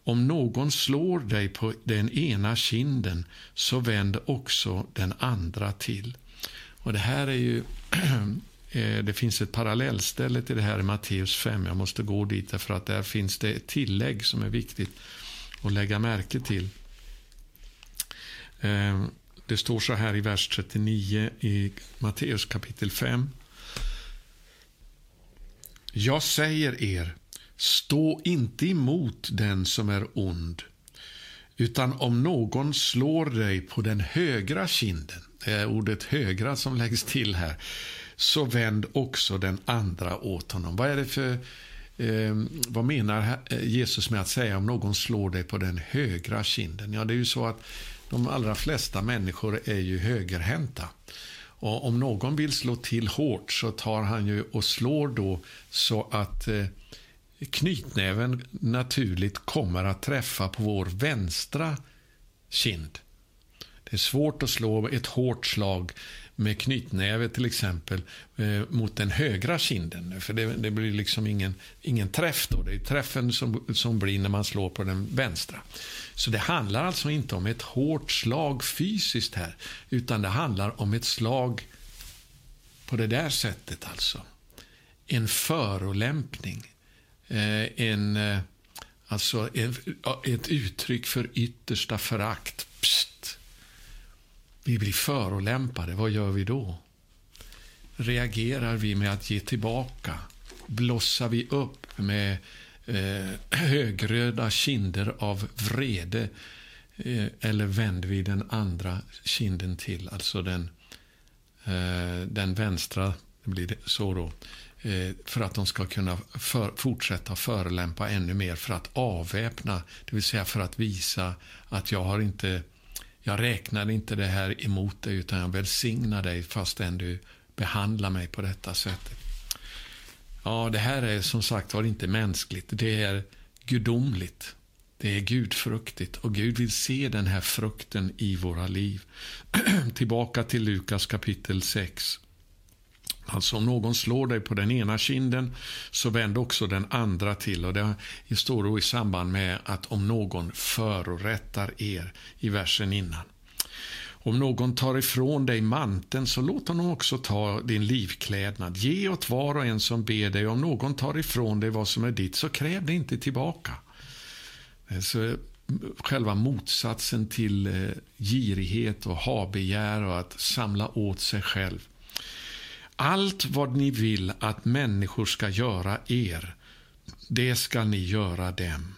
Om någon slår dig på den ena kinden, så vänd också den andra till. Och Det här är ju [clears throat] eh, det finns ett parallellställe till det här i Matteus 5. Jag måste gå dit för att där finns det ett tillägg som är viktigt att lägga märke till. Eh, det står så här i vers 39 i Matteus kapitel 5. Jag säger er, Stå inte emot den som är ond, utan om någon slår dig på den högra kinden, det är ordet högra som läggs till här, så vänd också den andra åt honom. Vad är det för eh, vad menar eh, Jesus med att säga om någon slår dig på den högra kinden? Ja, det är ju så att de allra flesta människor är ju högerhänta. Och om någon vill slå till hårt så tar han ju och slår då så att eh, knytnäven naturligt kommer att träffa på vår vänstra kind. Det är svårt att slå ett hårt slag med knytnäve till exempel eh, mot den högra kinden. För det, det, blir liksom ingen, ingen träff då. Det är träffen som, som blir när man slår på den vänstra. Så det handlar alltså inte om ett hårt slag fysiskt här, utan det handlar om ett slag på det där sättet alltså. En förolämpning Eh, en, eh, alltså eh, ett uttryck för yttersta förakt. Psst. Vi blir förolämpade. Vad gör vi då? Reagerar vi med att ge tillbaka? Blossar vi upp med eh, [clears throat] högröda kinder av vrede? Eh, eller vänder vi den andra kinden till, alltså den, eh, den vänstra, det blir det så då, eh, för att de ska kunna för, fortsätta förelämpa ännu mer för att avväpna, det vill säga för att visa att jag har inte jag räknar inte det här emot dig utan jag välsignar dig fastän du behandlar mig på detta sätt. Ja, det här är som sagt var inte mänskligt. Det är gudomligt. Det är gudfruktigt och Gud vill se den här frukten i våra liv. [clears throat] Tillbaka till Lukas kapitel 6. Alltså om någon slår dig på den ena kinden så vänd också den andra till. Och Det står då i samband med att om någon förorättar er i versen innan. Om någon tar ifrån dig manteln så låt honom också ta din livklädnad. Ge åt var och en som ber dig. Om någon tar ifrån dig vad som är ditt så kräv det inte tillbaka. Så själva motsatsen till eh, girighet och habegär och att samla åt sig själv. Allt vad ni vill att människor ska göra er, det ska ni göra dem.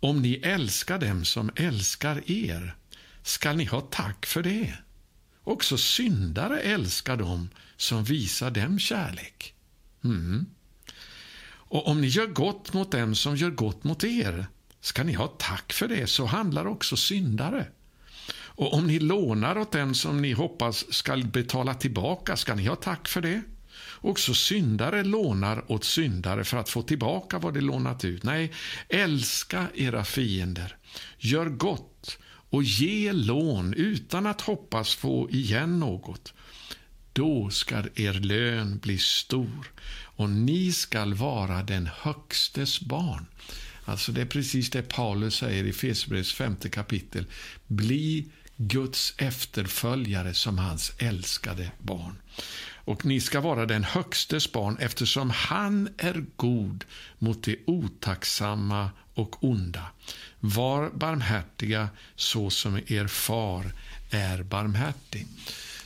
Om ni älskar dem som älskar er, ska ni ha tack för det. Också syndare älskar dem som visar dem kärlek. Mm. Och om ni gör gott mot dem som gör gott mot er, ska ni ha tack för det, så handlar också syndare. Och om ni lånar åt den som ni hoppas skall betala tillbaka, ska ni ha tack för det. Också syndare lånar åt syndare för att få tillbaka vad de lånat ut. Nej, älska era fiender. Gör gott och ge lån utan att hoppas få igen något. Då skall er lön bli stor och ni skall vara den Högstes barn. Alltså Det är precis det Paulus säger i Fesbrevs femte kapitel. Bli Guds efterföljare som hans älskade barn. Och ni ska vara den högstes barn eftersom han är god mot det otacksamma och onda. Var barmhärtiga så som er far är barmhärtig.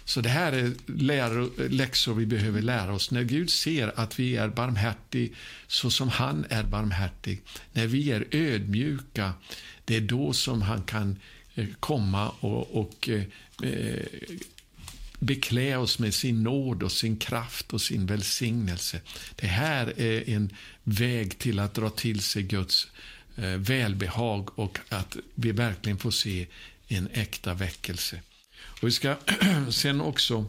Så det här är lär, läxor vi behöver lära oss. När Gud ser att vi är barmhärtig så som han är barmhärtig, när vi är ödmjuka, det är då som han kan Eh, komma och, och eh, eh, beklä oss med sin nåd och sin kraft och sin välsignelse. Det här är en väg till att dra till sig Guds eh, välbehag och att vi verkligen får se en äkta väckelse. Och vi ska [clears throat] sen också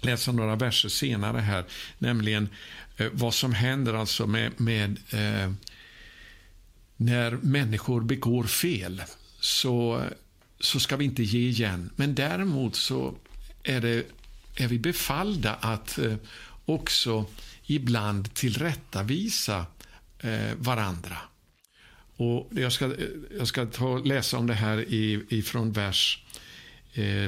läsa några verser senare här, nämligen eh, vad som händer alltså med, med eh, när människor begår fel. Så, så ska vi inte ge igen. Men däremot så är, det, är vi befallda att eh, också ibland tillrättavisa eh, varandra. Och jag ska, eh, jag ska ta, läsa om det här från ifrån vers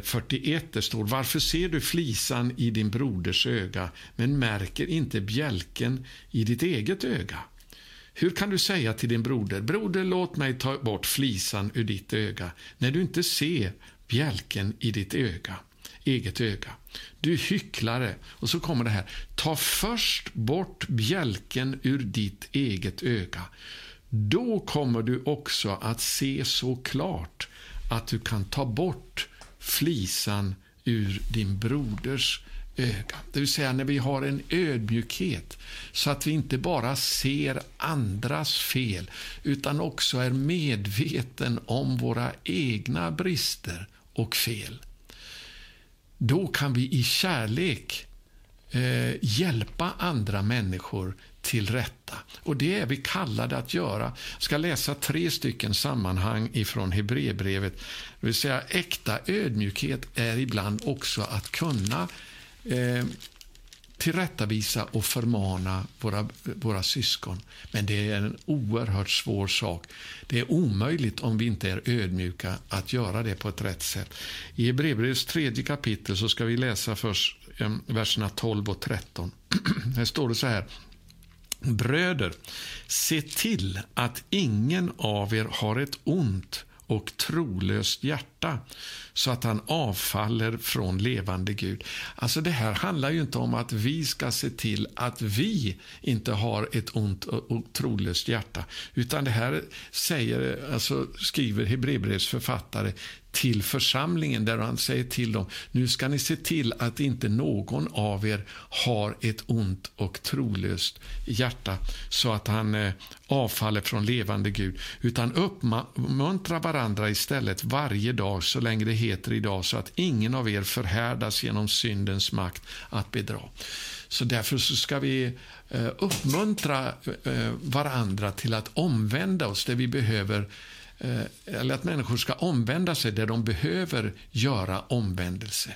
41. Det står Varför ser du flisan i din broders öga men märker inte bjälken i ditt eget öga? Hur kan du säga till din broder Broder, låt mig ta bort flisan ur ditt öga när du inte ser bjälken i ditt öga? eget öga. Du hycklare. Och så kommer det här. Ta först bort bjälken ur ditt eget öga. Då kommer du också att se så klart att du kan ta bort flisan ur din broders öga. Det vill säga när vi har en ödmjukhet så att vi inte bara ser andras fel utan också är medveten om våra egna brister och fel då kan vi i kärlek eh, hjälpa andra människor till rätta. Och det är vi kallade att göra. Jag ska läsa tre stycken sammanhang ifrån Hebreerbrevet. Det vill säga äkta ödmjukhet är ibland också att kunna eh, tillrättavisa och förmana våra, våra syskon. Men det är en oerhört svår sak. Det är omöjligt om vi inte är ödmjuka att göra det på ett rätt sätt. I Hebreerbrevets tredje kapitel så ska vi läsa först eh, verserna 12 och 13. [clears throat] Här står det så här. Bröder, se till att ingen av er har ett ont och trolöst hjärta så att han avfaller från levande Gud. Alltså Det här handlar ju inte om att vi ska se till att vi inte har ett ont och trolöst hjärta. Utan det här säger, alltså skriver Hebreerbrevets författare till församlingen där han säger till dem, nu ska ni se till att inte någon av er har ett ont och trolöst hjärta så att han eh, avfaller från levande Gud, utan uppmuntra varandra istället varje dag så länge det heter idag så att ingen av er förhärdas genom syndens makt att bedra. Så därför så ska vi eh, uppmuntra eh, varandra till att omvända oss där vi behöver Eh, eller att människor ska omvända sig där de behöver göra omvändelse.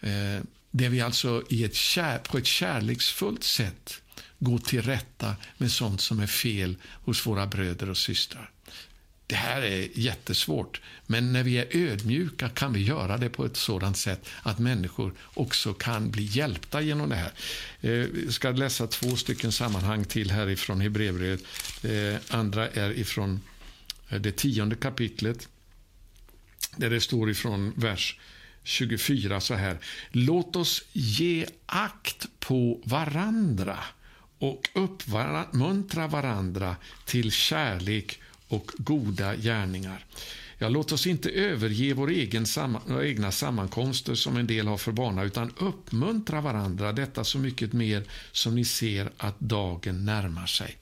Eh, där vi alltså i ett kär, på ett kärleksfullt sätt går till rätta med sånt som är fel hos våra bröder och systrar. Det här är jättesvårt, men när vi är ödmjuka kan vi göra det på ett sådant sätt att människor också kan bli hjälpta genom det här. Eh, Jag ska läsa två stycken sammanhang till härifrån Hebreerbrevet. andra är ifrån Eh, det tionde kapitlet, där det står ifrån vers 24 så här. Låt oss ge akt på varandra och uppmuntra varandra till kärlek och goda gärningar. Ja, låt oss inte överge vår egen våra egna sammankomster som en del har för vana, utan uppmuntra varandra, detta så mycket mer som ni ser att dagen närmar sig.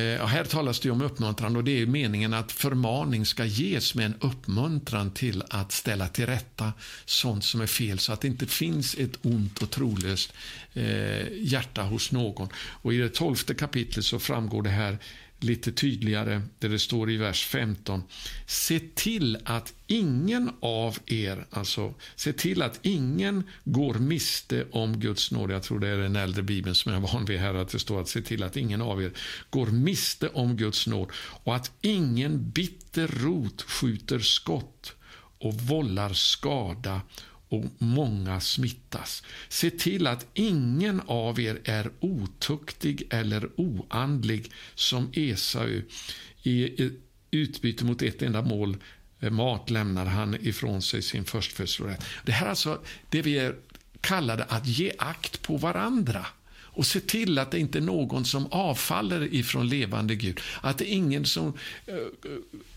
Eh, här talas det om uppmuntran och det är meningen att förmaning ska ges med en uppmuntran till att ställa till rätta sånt som är fel så att det inte finns ett ont och trolöst eh, hjärta hos någon. Och I det tolfte kapitlet så framgår det här lite tydligare där det står i vers 15. Se till att ingen av er, alltså se till att ingen går miste om Guds nåd. Jag tror det är den äldre bibeln som jag är van vid här, att det står att se till att ingen av er går miste om Guds nåd och att ingen bitter rot skjuter skott och vållar skada och många smittas. Se till att ingen av er är otuktig eller oandlig som Esau. I utbyte mot ett enda mål eh, mat lämnar han ifrån sig sin förstfödslorätt. Det här är alltså det vi är kallade att ge akt på varandra och se till att det inte är någon som avfaller ifrån levande Gud. Att det är ingen som eh, eh,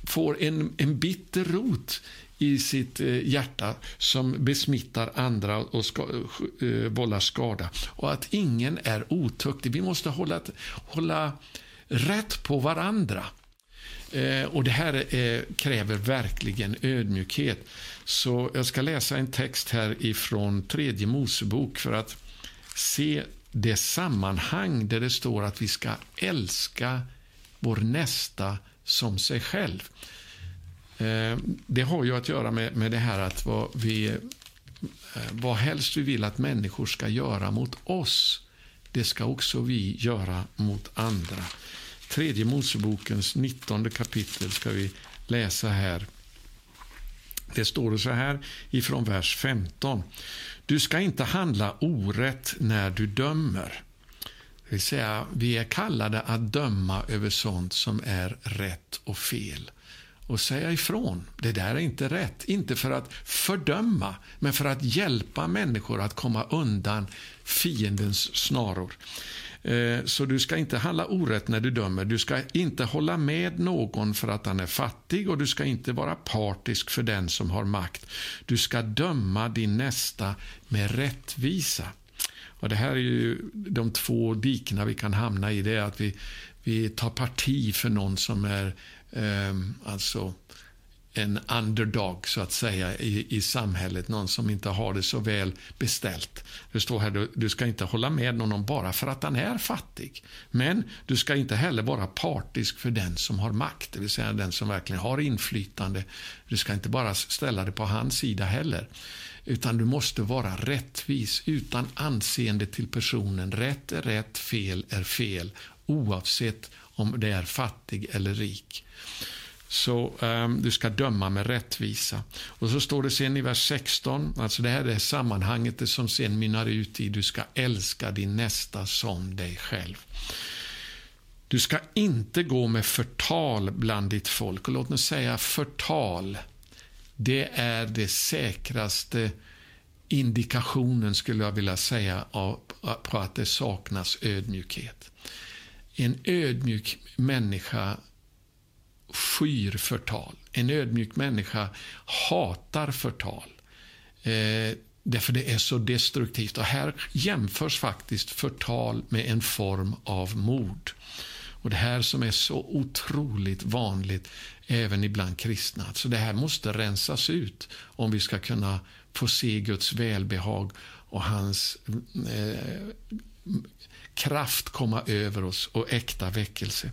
får en, en bitter rot i sitt eh, hjärta som besmittar andra och ska, uh, vållar skada. Och att ingen är otuktig. Vi måste hålla, hålla rätt på varandra. Eh, och Det här kräver verkligen ödmjukhet. Så jag ska läsa en text här ifrån tredje Mosebok för att se det sammanhang där det står att vi ska älska vår nästa som sig själv. Eh, det har ju att göra med, med det här att vad, vi, eh, vad helst vi vill att människor ska göra mot oss, det ska också vi göra mot andra. Tredje Mosebokens 19 kapitel ska vi läsa här. Det står så här ifrån vers 15. Du ska inte handla orätt när du dömer. Det vill säga, vi är kallade att döma över sånt som är rätt och fel och säga ifrån. Det där är inte rätt. Inte för att fördöma, men för att hjälpa människor att komma undan fiendens snaror. Eh, så du ska inte handla orätt när du dömer. Du ska inte hålla med någon för att han är fattig och du ska inte vara partisk för den som har makt. Du ska döma din nästa med rättvisa. Och Det här är ju de två dikena vi kan hamna i. Det är att vi, vi tar parti för någon som är Ehm, alltså en underdog så att säga i, i samhället, någon som inte har det så väl beställt. Det står här, du, du ska inte hålla med någon bara för att han är fattig. Men du ska inte heller vara partisk för den som har makt, det vill säga den som verkligen har inflytande. Du ska inte bara ställa dig på hans sida heller. Utan du måste vara rättvis utan anseende till personen. Rätt är rätt, fel är fel. Oavsett om det är fattig eller rik. Så um, du ska döma med rättvisa. Och så står det sen i vers 16, alltså det här är sammanhanget det som sen mynnar ut i du ska älska din nästa som dig själv. Du ska inte gå med förtal bland ditt folk. Och låt mig säga förtal, det är det säkraste indikationen, skulle jag vilja säga, på att det saknas ödmjukhet. En ödmjuk människa skyr förtal. En ödmjuk människa hatar förtal. Eh, därför det är så destruktivt. Och här jämförs faktiskt förtal med en form av mord. Och Det här som är så otroligt vanligt även ibland kristna. Så det här måste rensas ut om vi ska kunna få se Guds välbehag och hans eh, kraft komma över oss och äkta väckelse.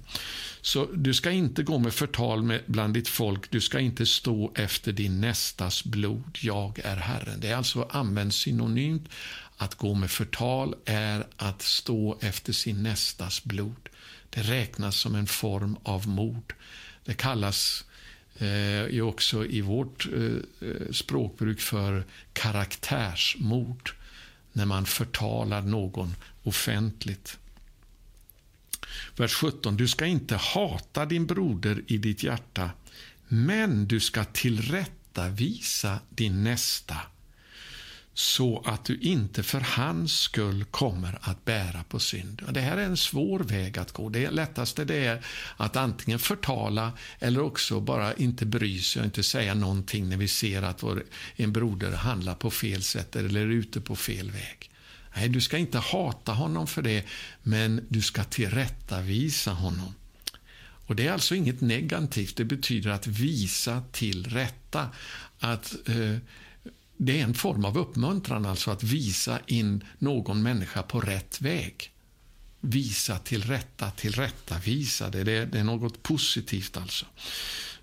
Så du ska inte gå med förtal med bland ditt folk, du ska inte stå efter din nästas blod, jag är Herren. Det är alltså använt synonymt. Att gå med förtal är att stå efter sin nästas blod. Det räknas som en form av mord. Det kallas eh, också i vårt eh, eh språkbruk för karaktärsmord när man förtalar någon offentligt. Vers 17. Du ska inte hata din broder i ditt hjärta, men du ska tillrättavisa din nästa så att du inte för hans skull kommer att bära på synd. Det här är en svår väg att gå. Det lättaste det är att antingen förtala eller också bara inte bry sig och inte säga någonting när vi ser att vår, en broder handlar på fel sätt eller är ute på fel väg. Nej, du ska inte hata honom för det, men du ska tillrättavisa honom. Och Det är alltså inget negativt, det betyder att visa till rätta. Att eh, det är en form av uppmuntran, alltså att visa in någon människa på rätt väg. Visa till rätta, tillrättavisa det, det, det är något positivt alltså.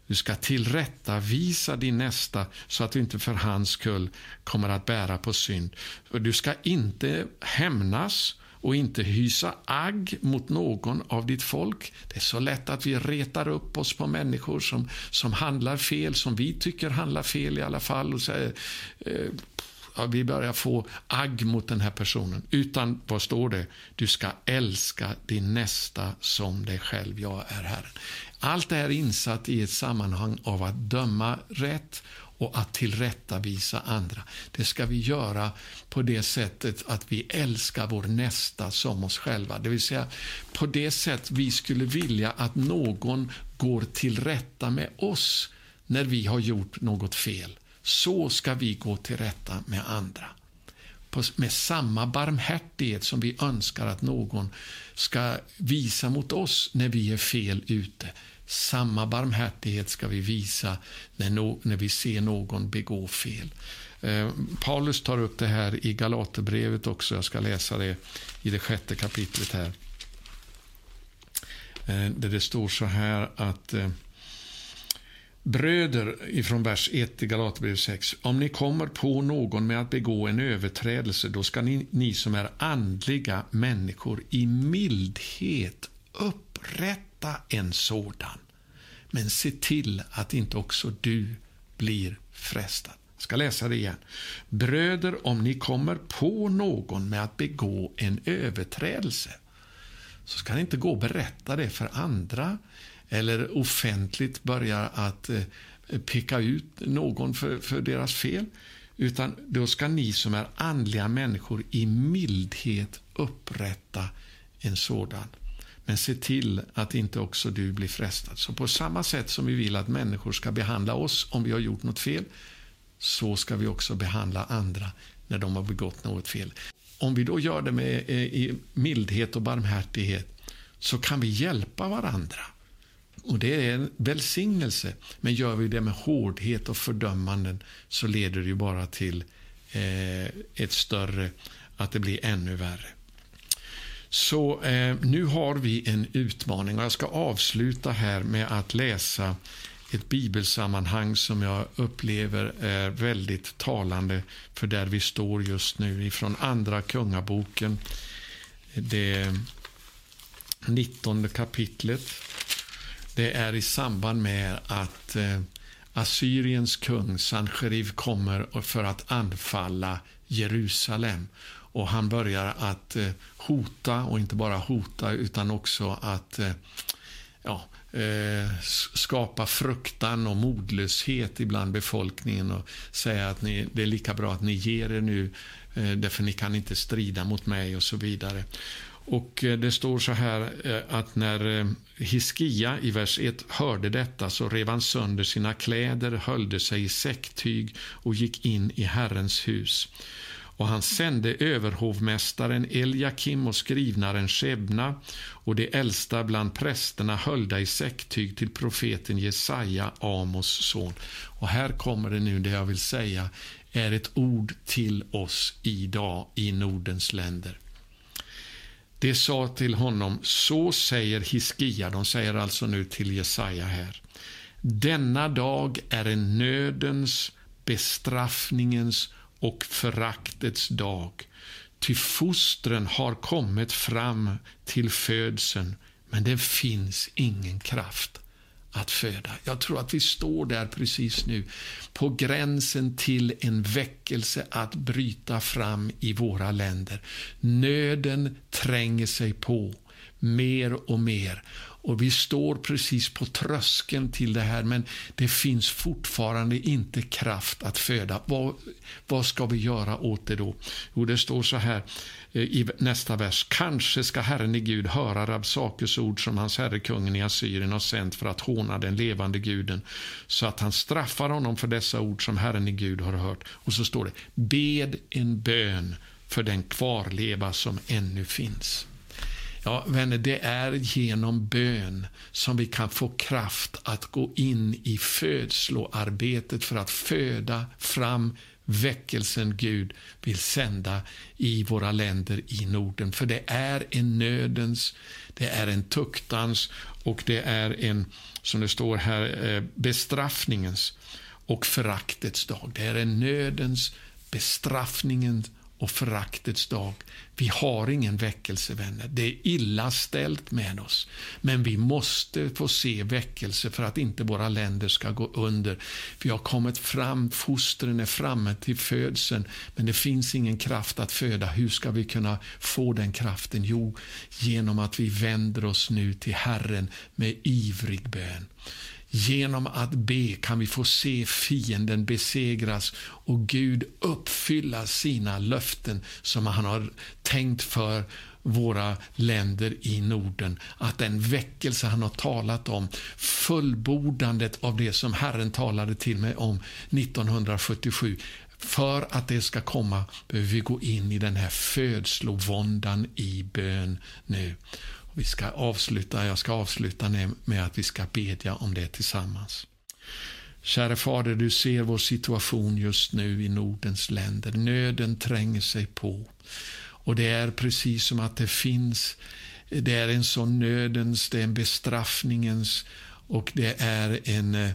Du ska tillrättavisa din nästa så att du inte för hans skull kommer att bära på synd. Du ska inte hämnas och inte hysa agg mot någon av ditt folk. Det är så lätt att vi retar upp oss på människor som, som handlar fel, som vi tycker handlar fel i alla fall. Och säger, eh, ja, vi börjar få agg mot den här personen. Utan, vad står det? Du ska älska din nästa som dig själv. Jag är Herren. Allt det här är insatt i ett sammanhang av att döma rätt och att tillrättavisa andra. Det ska vi göra på det sättet att vi älskar vår nästa som oss själva. Det vill säga på det sätt vi skulle vilja att någon går till rätta med oss när vi har gjort något fel. Så ska vi gå till rätta med andra. med samma barmhärtighet som vi önskar att någon ska visa mot oss när vi är fel ute. Samma barmhärtighet ska vi visa när, no, när vi ser någon begå fel. Eh, Paulus tar upp det här i Galaterbrevet också. Jag ska läsa det i det sjätte kapitlet här. Eh, där det står så här att eh, Bröder, ifrån vers 1 i Galaterbrevet 6. Om ni kommer på någon med att begå en överträdelse, då ska ni, ni som är andliga människor i mildhet upprätta en sådan. Men se till att inte också du blir frestad. Jag ska läsa det igen. Bröder, om ni kommer på någon med att begå en överträdelse, så ska ni inte gå och berätta det för andra eller offentligt börja att eh, peka ut någon för, för deras fel. Utan då ska ni som är andliga människor i mildhet upprätta en sådan. Men se till att inte också du blir frestad. Så på samma sätt som vi vill att människor ska behandla oss om vi har gjort något fel, så ska vi också behandla andra när de har begått något fel. Om vi då gör det med eh, mildhet och barmhärtighet så kan vi hjälpa varandra. Och Det är en välsignelse. Men gör vi det med hårdhet och fördömanden så leder det ju bara till eh, ett större, att det blir ännu värre. Så eh, nu har vi en utmaning och jag ska avsluta här med att läsa ett bibelsammanhang som jag upplever är väldigt talande för där vi står just nu ifrån Andra Kungaboken, det 19 kapitlet. Det är i samband med att eh, Assyriens kung Sancheriv kommer för att anfalla Jerusalem. Och Han börjar att eh, hota, och inte bara hota, utan också att eh, ja, eh, skapa fruktan och modlöshet ibland befolkningen och säga att ni, det är lika bra att ni ger er nu, eh, därför ni kan inte strida mot mig och så vidare. Och eh, Det står så här eh, att när eh, Hiskia i vers 1 hörde detta så rev han sönder sina kläder, höljde sig i säcktyg och gick in i Herrens hus. Och han sände överhovmästaren Eliakim och skrivnaren Shebna och de äldsta bland prästerna höljda i säcktyg till profeten Jesaja, Amos son. Och här kommer det nu det jag vill säga är ett ord till oss idag i Nordens länder. Det sa till honom, så säger Hiskia, de säger alltså nu till Jesaja här. Denna dag är en nödens, bestraffningens och föraktets dag. Ty fostren har kommit fram till födseln, men det finns ingen kraft att föda. Jag tror att vi står där precis nu på gränsen till en väckelse att bryta fram i våra länder. Nöden tränger sig på mer och mer. Och Vi står precis på tröskeln till det här, men det finns fortfarande inte kraft att föda. Vad, vad ska vi göra åt det då? Jo, det står så här eh, i nästa vers. Kanske ska Herren i Gud höra Rabsakes ord som hans herre kungen i Assyrien har sänt för att håna den levande guden, så att han straffar honom för dessa ord som Herren i Gud har hört. Och så står det, bed en bön för den kvarleva som ännu finns. Ja, vänner, det är genom bön som vi kan få kraft att gå in i födsloarbetet för att föda fram väckelsen Gud vill sända i våra länder i Norden. För det är en nödens, det är en tuktans och det är en, som det står här, eh, bestraffningens och föraktets dag. Det är en nödens, bestraffningens och föraktets dag. Vi har ingen väckelse, vänner. Det är illa ställt med oss. Men vi måste få se väckelse för att inte våra länder ska gå under. Vi har kommit fram, fostren är framme till födseln, men det finns ingen kraft att föda. Hur ska vi kunna få den kraften? Jo, genom att vi vänder oss nu till Herren med ivrig bön. Genom att be kan vi få se fienden besegras och Gud uppfylla sina löften som han har tänkt för våra länder i Norden. Att den väckelse han har talat om, fullbordandet av det som Herren talade till mig om 1977, för att det ska komma behöver vi gå in i den här födslovåndan i bön nu. Vi ska avsluta, jag ska avsluta med att vi ska bedja om det tillsammans. Kära Fader, du ser vår situation just nu i Nordens länder. Nöden tränger sig på. Och det är precis som att det finns, det är en sån nödens, det är en bestraffningens och det är en eh,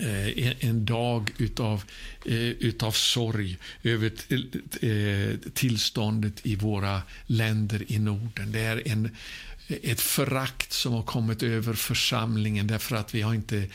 Eh, en, dag utav, eh, utav sorg över eh, tillståndet i våra länder i Norden. Det är en, ett förakt som har kommit över församlingen därför att vi har inte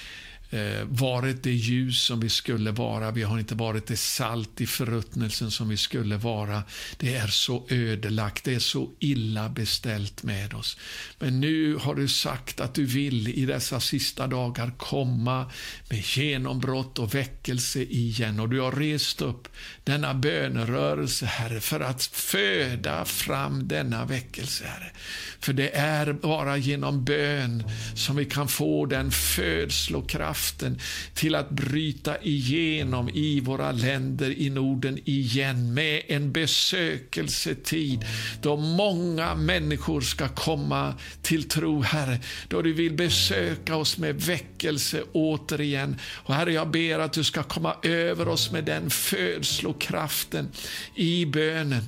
Eh, varit det ljus som vi skulle vara. Vi har inte varit det salt i förruttnelsen som vi skulle vara. Det är så ödelagt, det är så illa beställt med oss. Men nu har du sagt att du vill i dessa sista dagar komma med genombrott och väckelse igen. Och du har rest upp denna bönerörelse, Herre, för att föda fram denna väckelse, Herre. För det är bara genom bön som vi kan få den födslokraft kraften till att bryta igenom i våra länder i Norden igen med en besökelsetid då många människor ska komma till tro, Herre. Då du vill besöka oss med väckelse återigen. Och Herre, jag ber att du ska komma över oss med den födslokraften i bönen.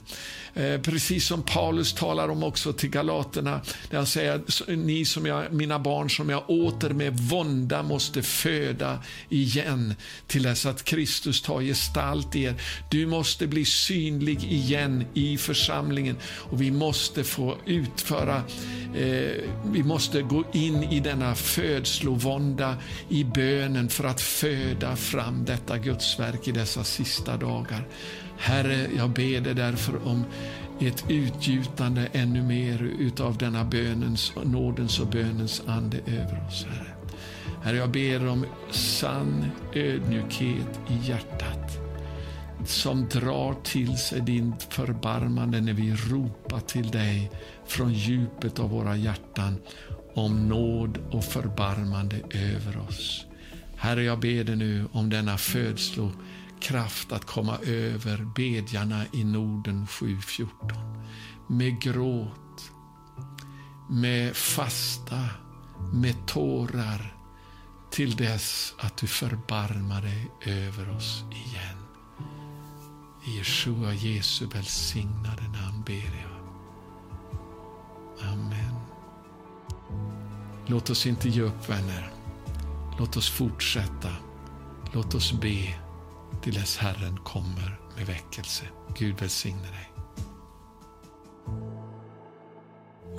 Eh, precis som Paulus talar om också till galaterna, där han säger ni som jag, mina barn som jag åter med vånda måste föda igen till dess att Kristus tar gestalt i er. Du måste bli synlig igen i församlingen och vi måste få utföra, eh, vi måste gå in i denna födslovånda i bönen för att föda fram detta Gudsverk i dessa sista dagar. Herre, jag ber dig därför om ett utgjutande ännu mer utav denna bönens, nådens och bönens ande över oss, Herre. Herre, jag ber om sann ödmjukhet i hjärtat som drar till sig din förbarmande när vi ropar till dig från djupet av våra hjärtan om nåd och förbarmande över oss. Herre, jag ber dig nu om denna födslo kraft att komma över bedjarna i Norden 7.14. Med gråt, med fasta, med tårar till dess att du förbarmar dig över oss igen. I Jeshua Jesu välsignade namn ber jag. Amen. Låt oss inte ge upp, vänner. Låt oss fortsätta. Låt oss be till dess Herren kommer med väckelse. Gud välsigne dig.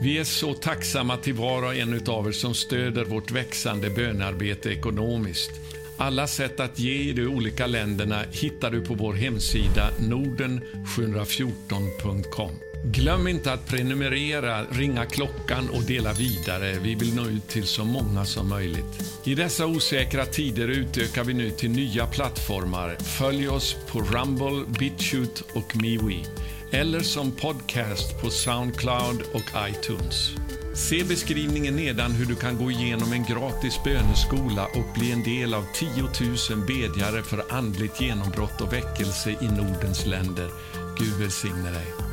Vi är så tacksamma till var och en av er som stöder vårt växande bönarbete ekonomiskt. Alla sätt att ge i de olika länderna hittar du på vår hemsida norden714.com. Glöm inte att prenumerera, ringa klockan och dela vidare. Vi vill nå ut till så många som möjligt. I dessa osäkra tider utökar vi nu till nya plattformar. Följ oss på Rumble, BitChute och MeWe eller som podcast på Soundcloud och iTunes. Se beskrivningen nedan hur du kan gå igenom en gratis böneskola och bli en del av 10 000 bedjare för andligt genombrott och väckelse i Nordens länder. Gud välsigne dig.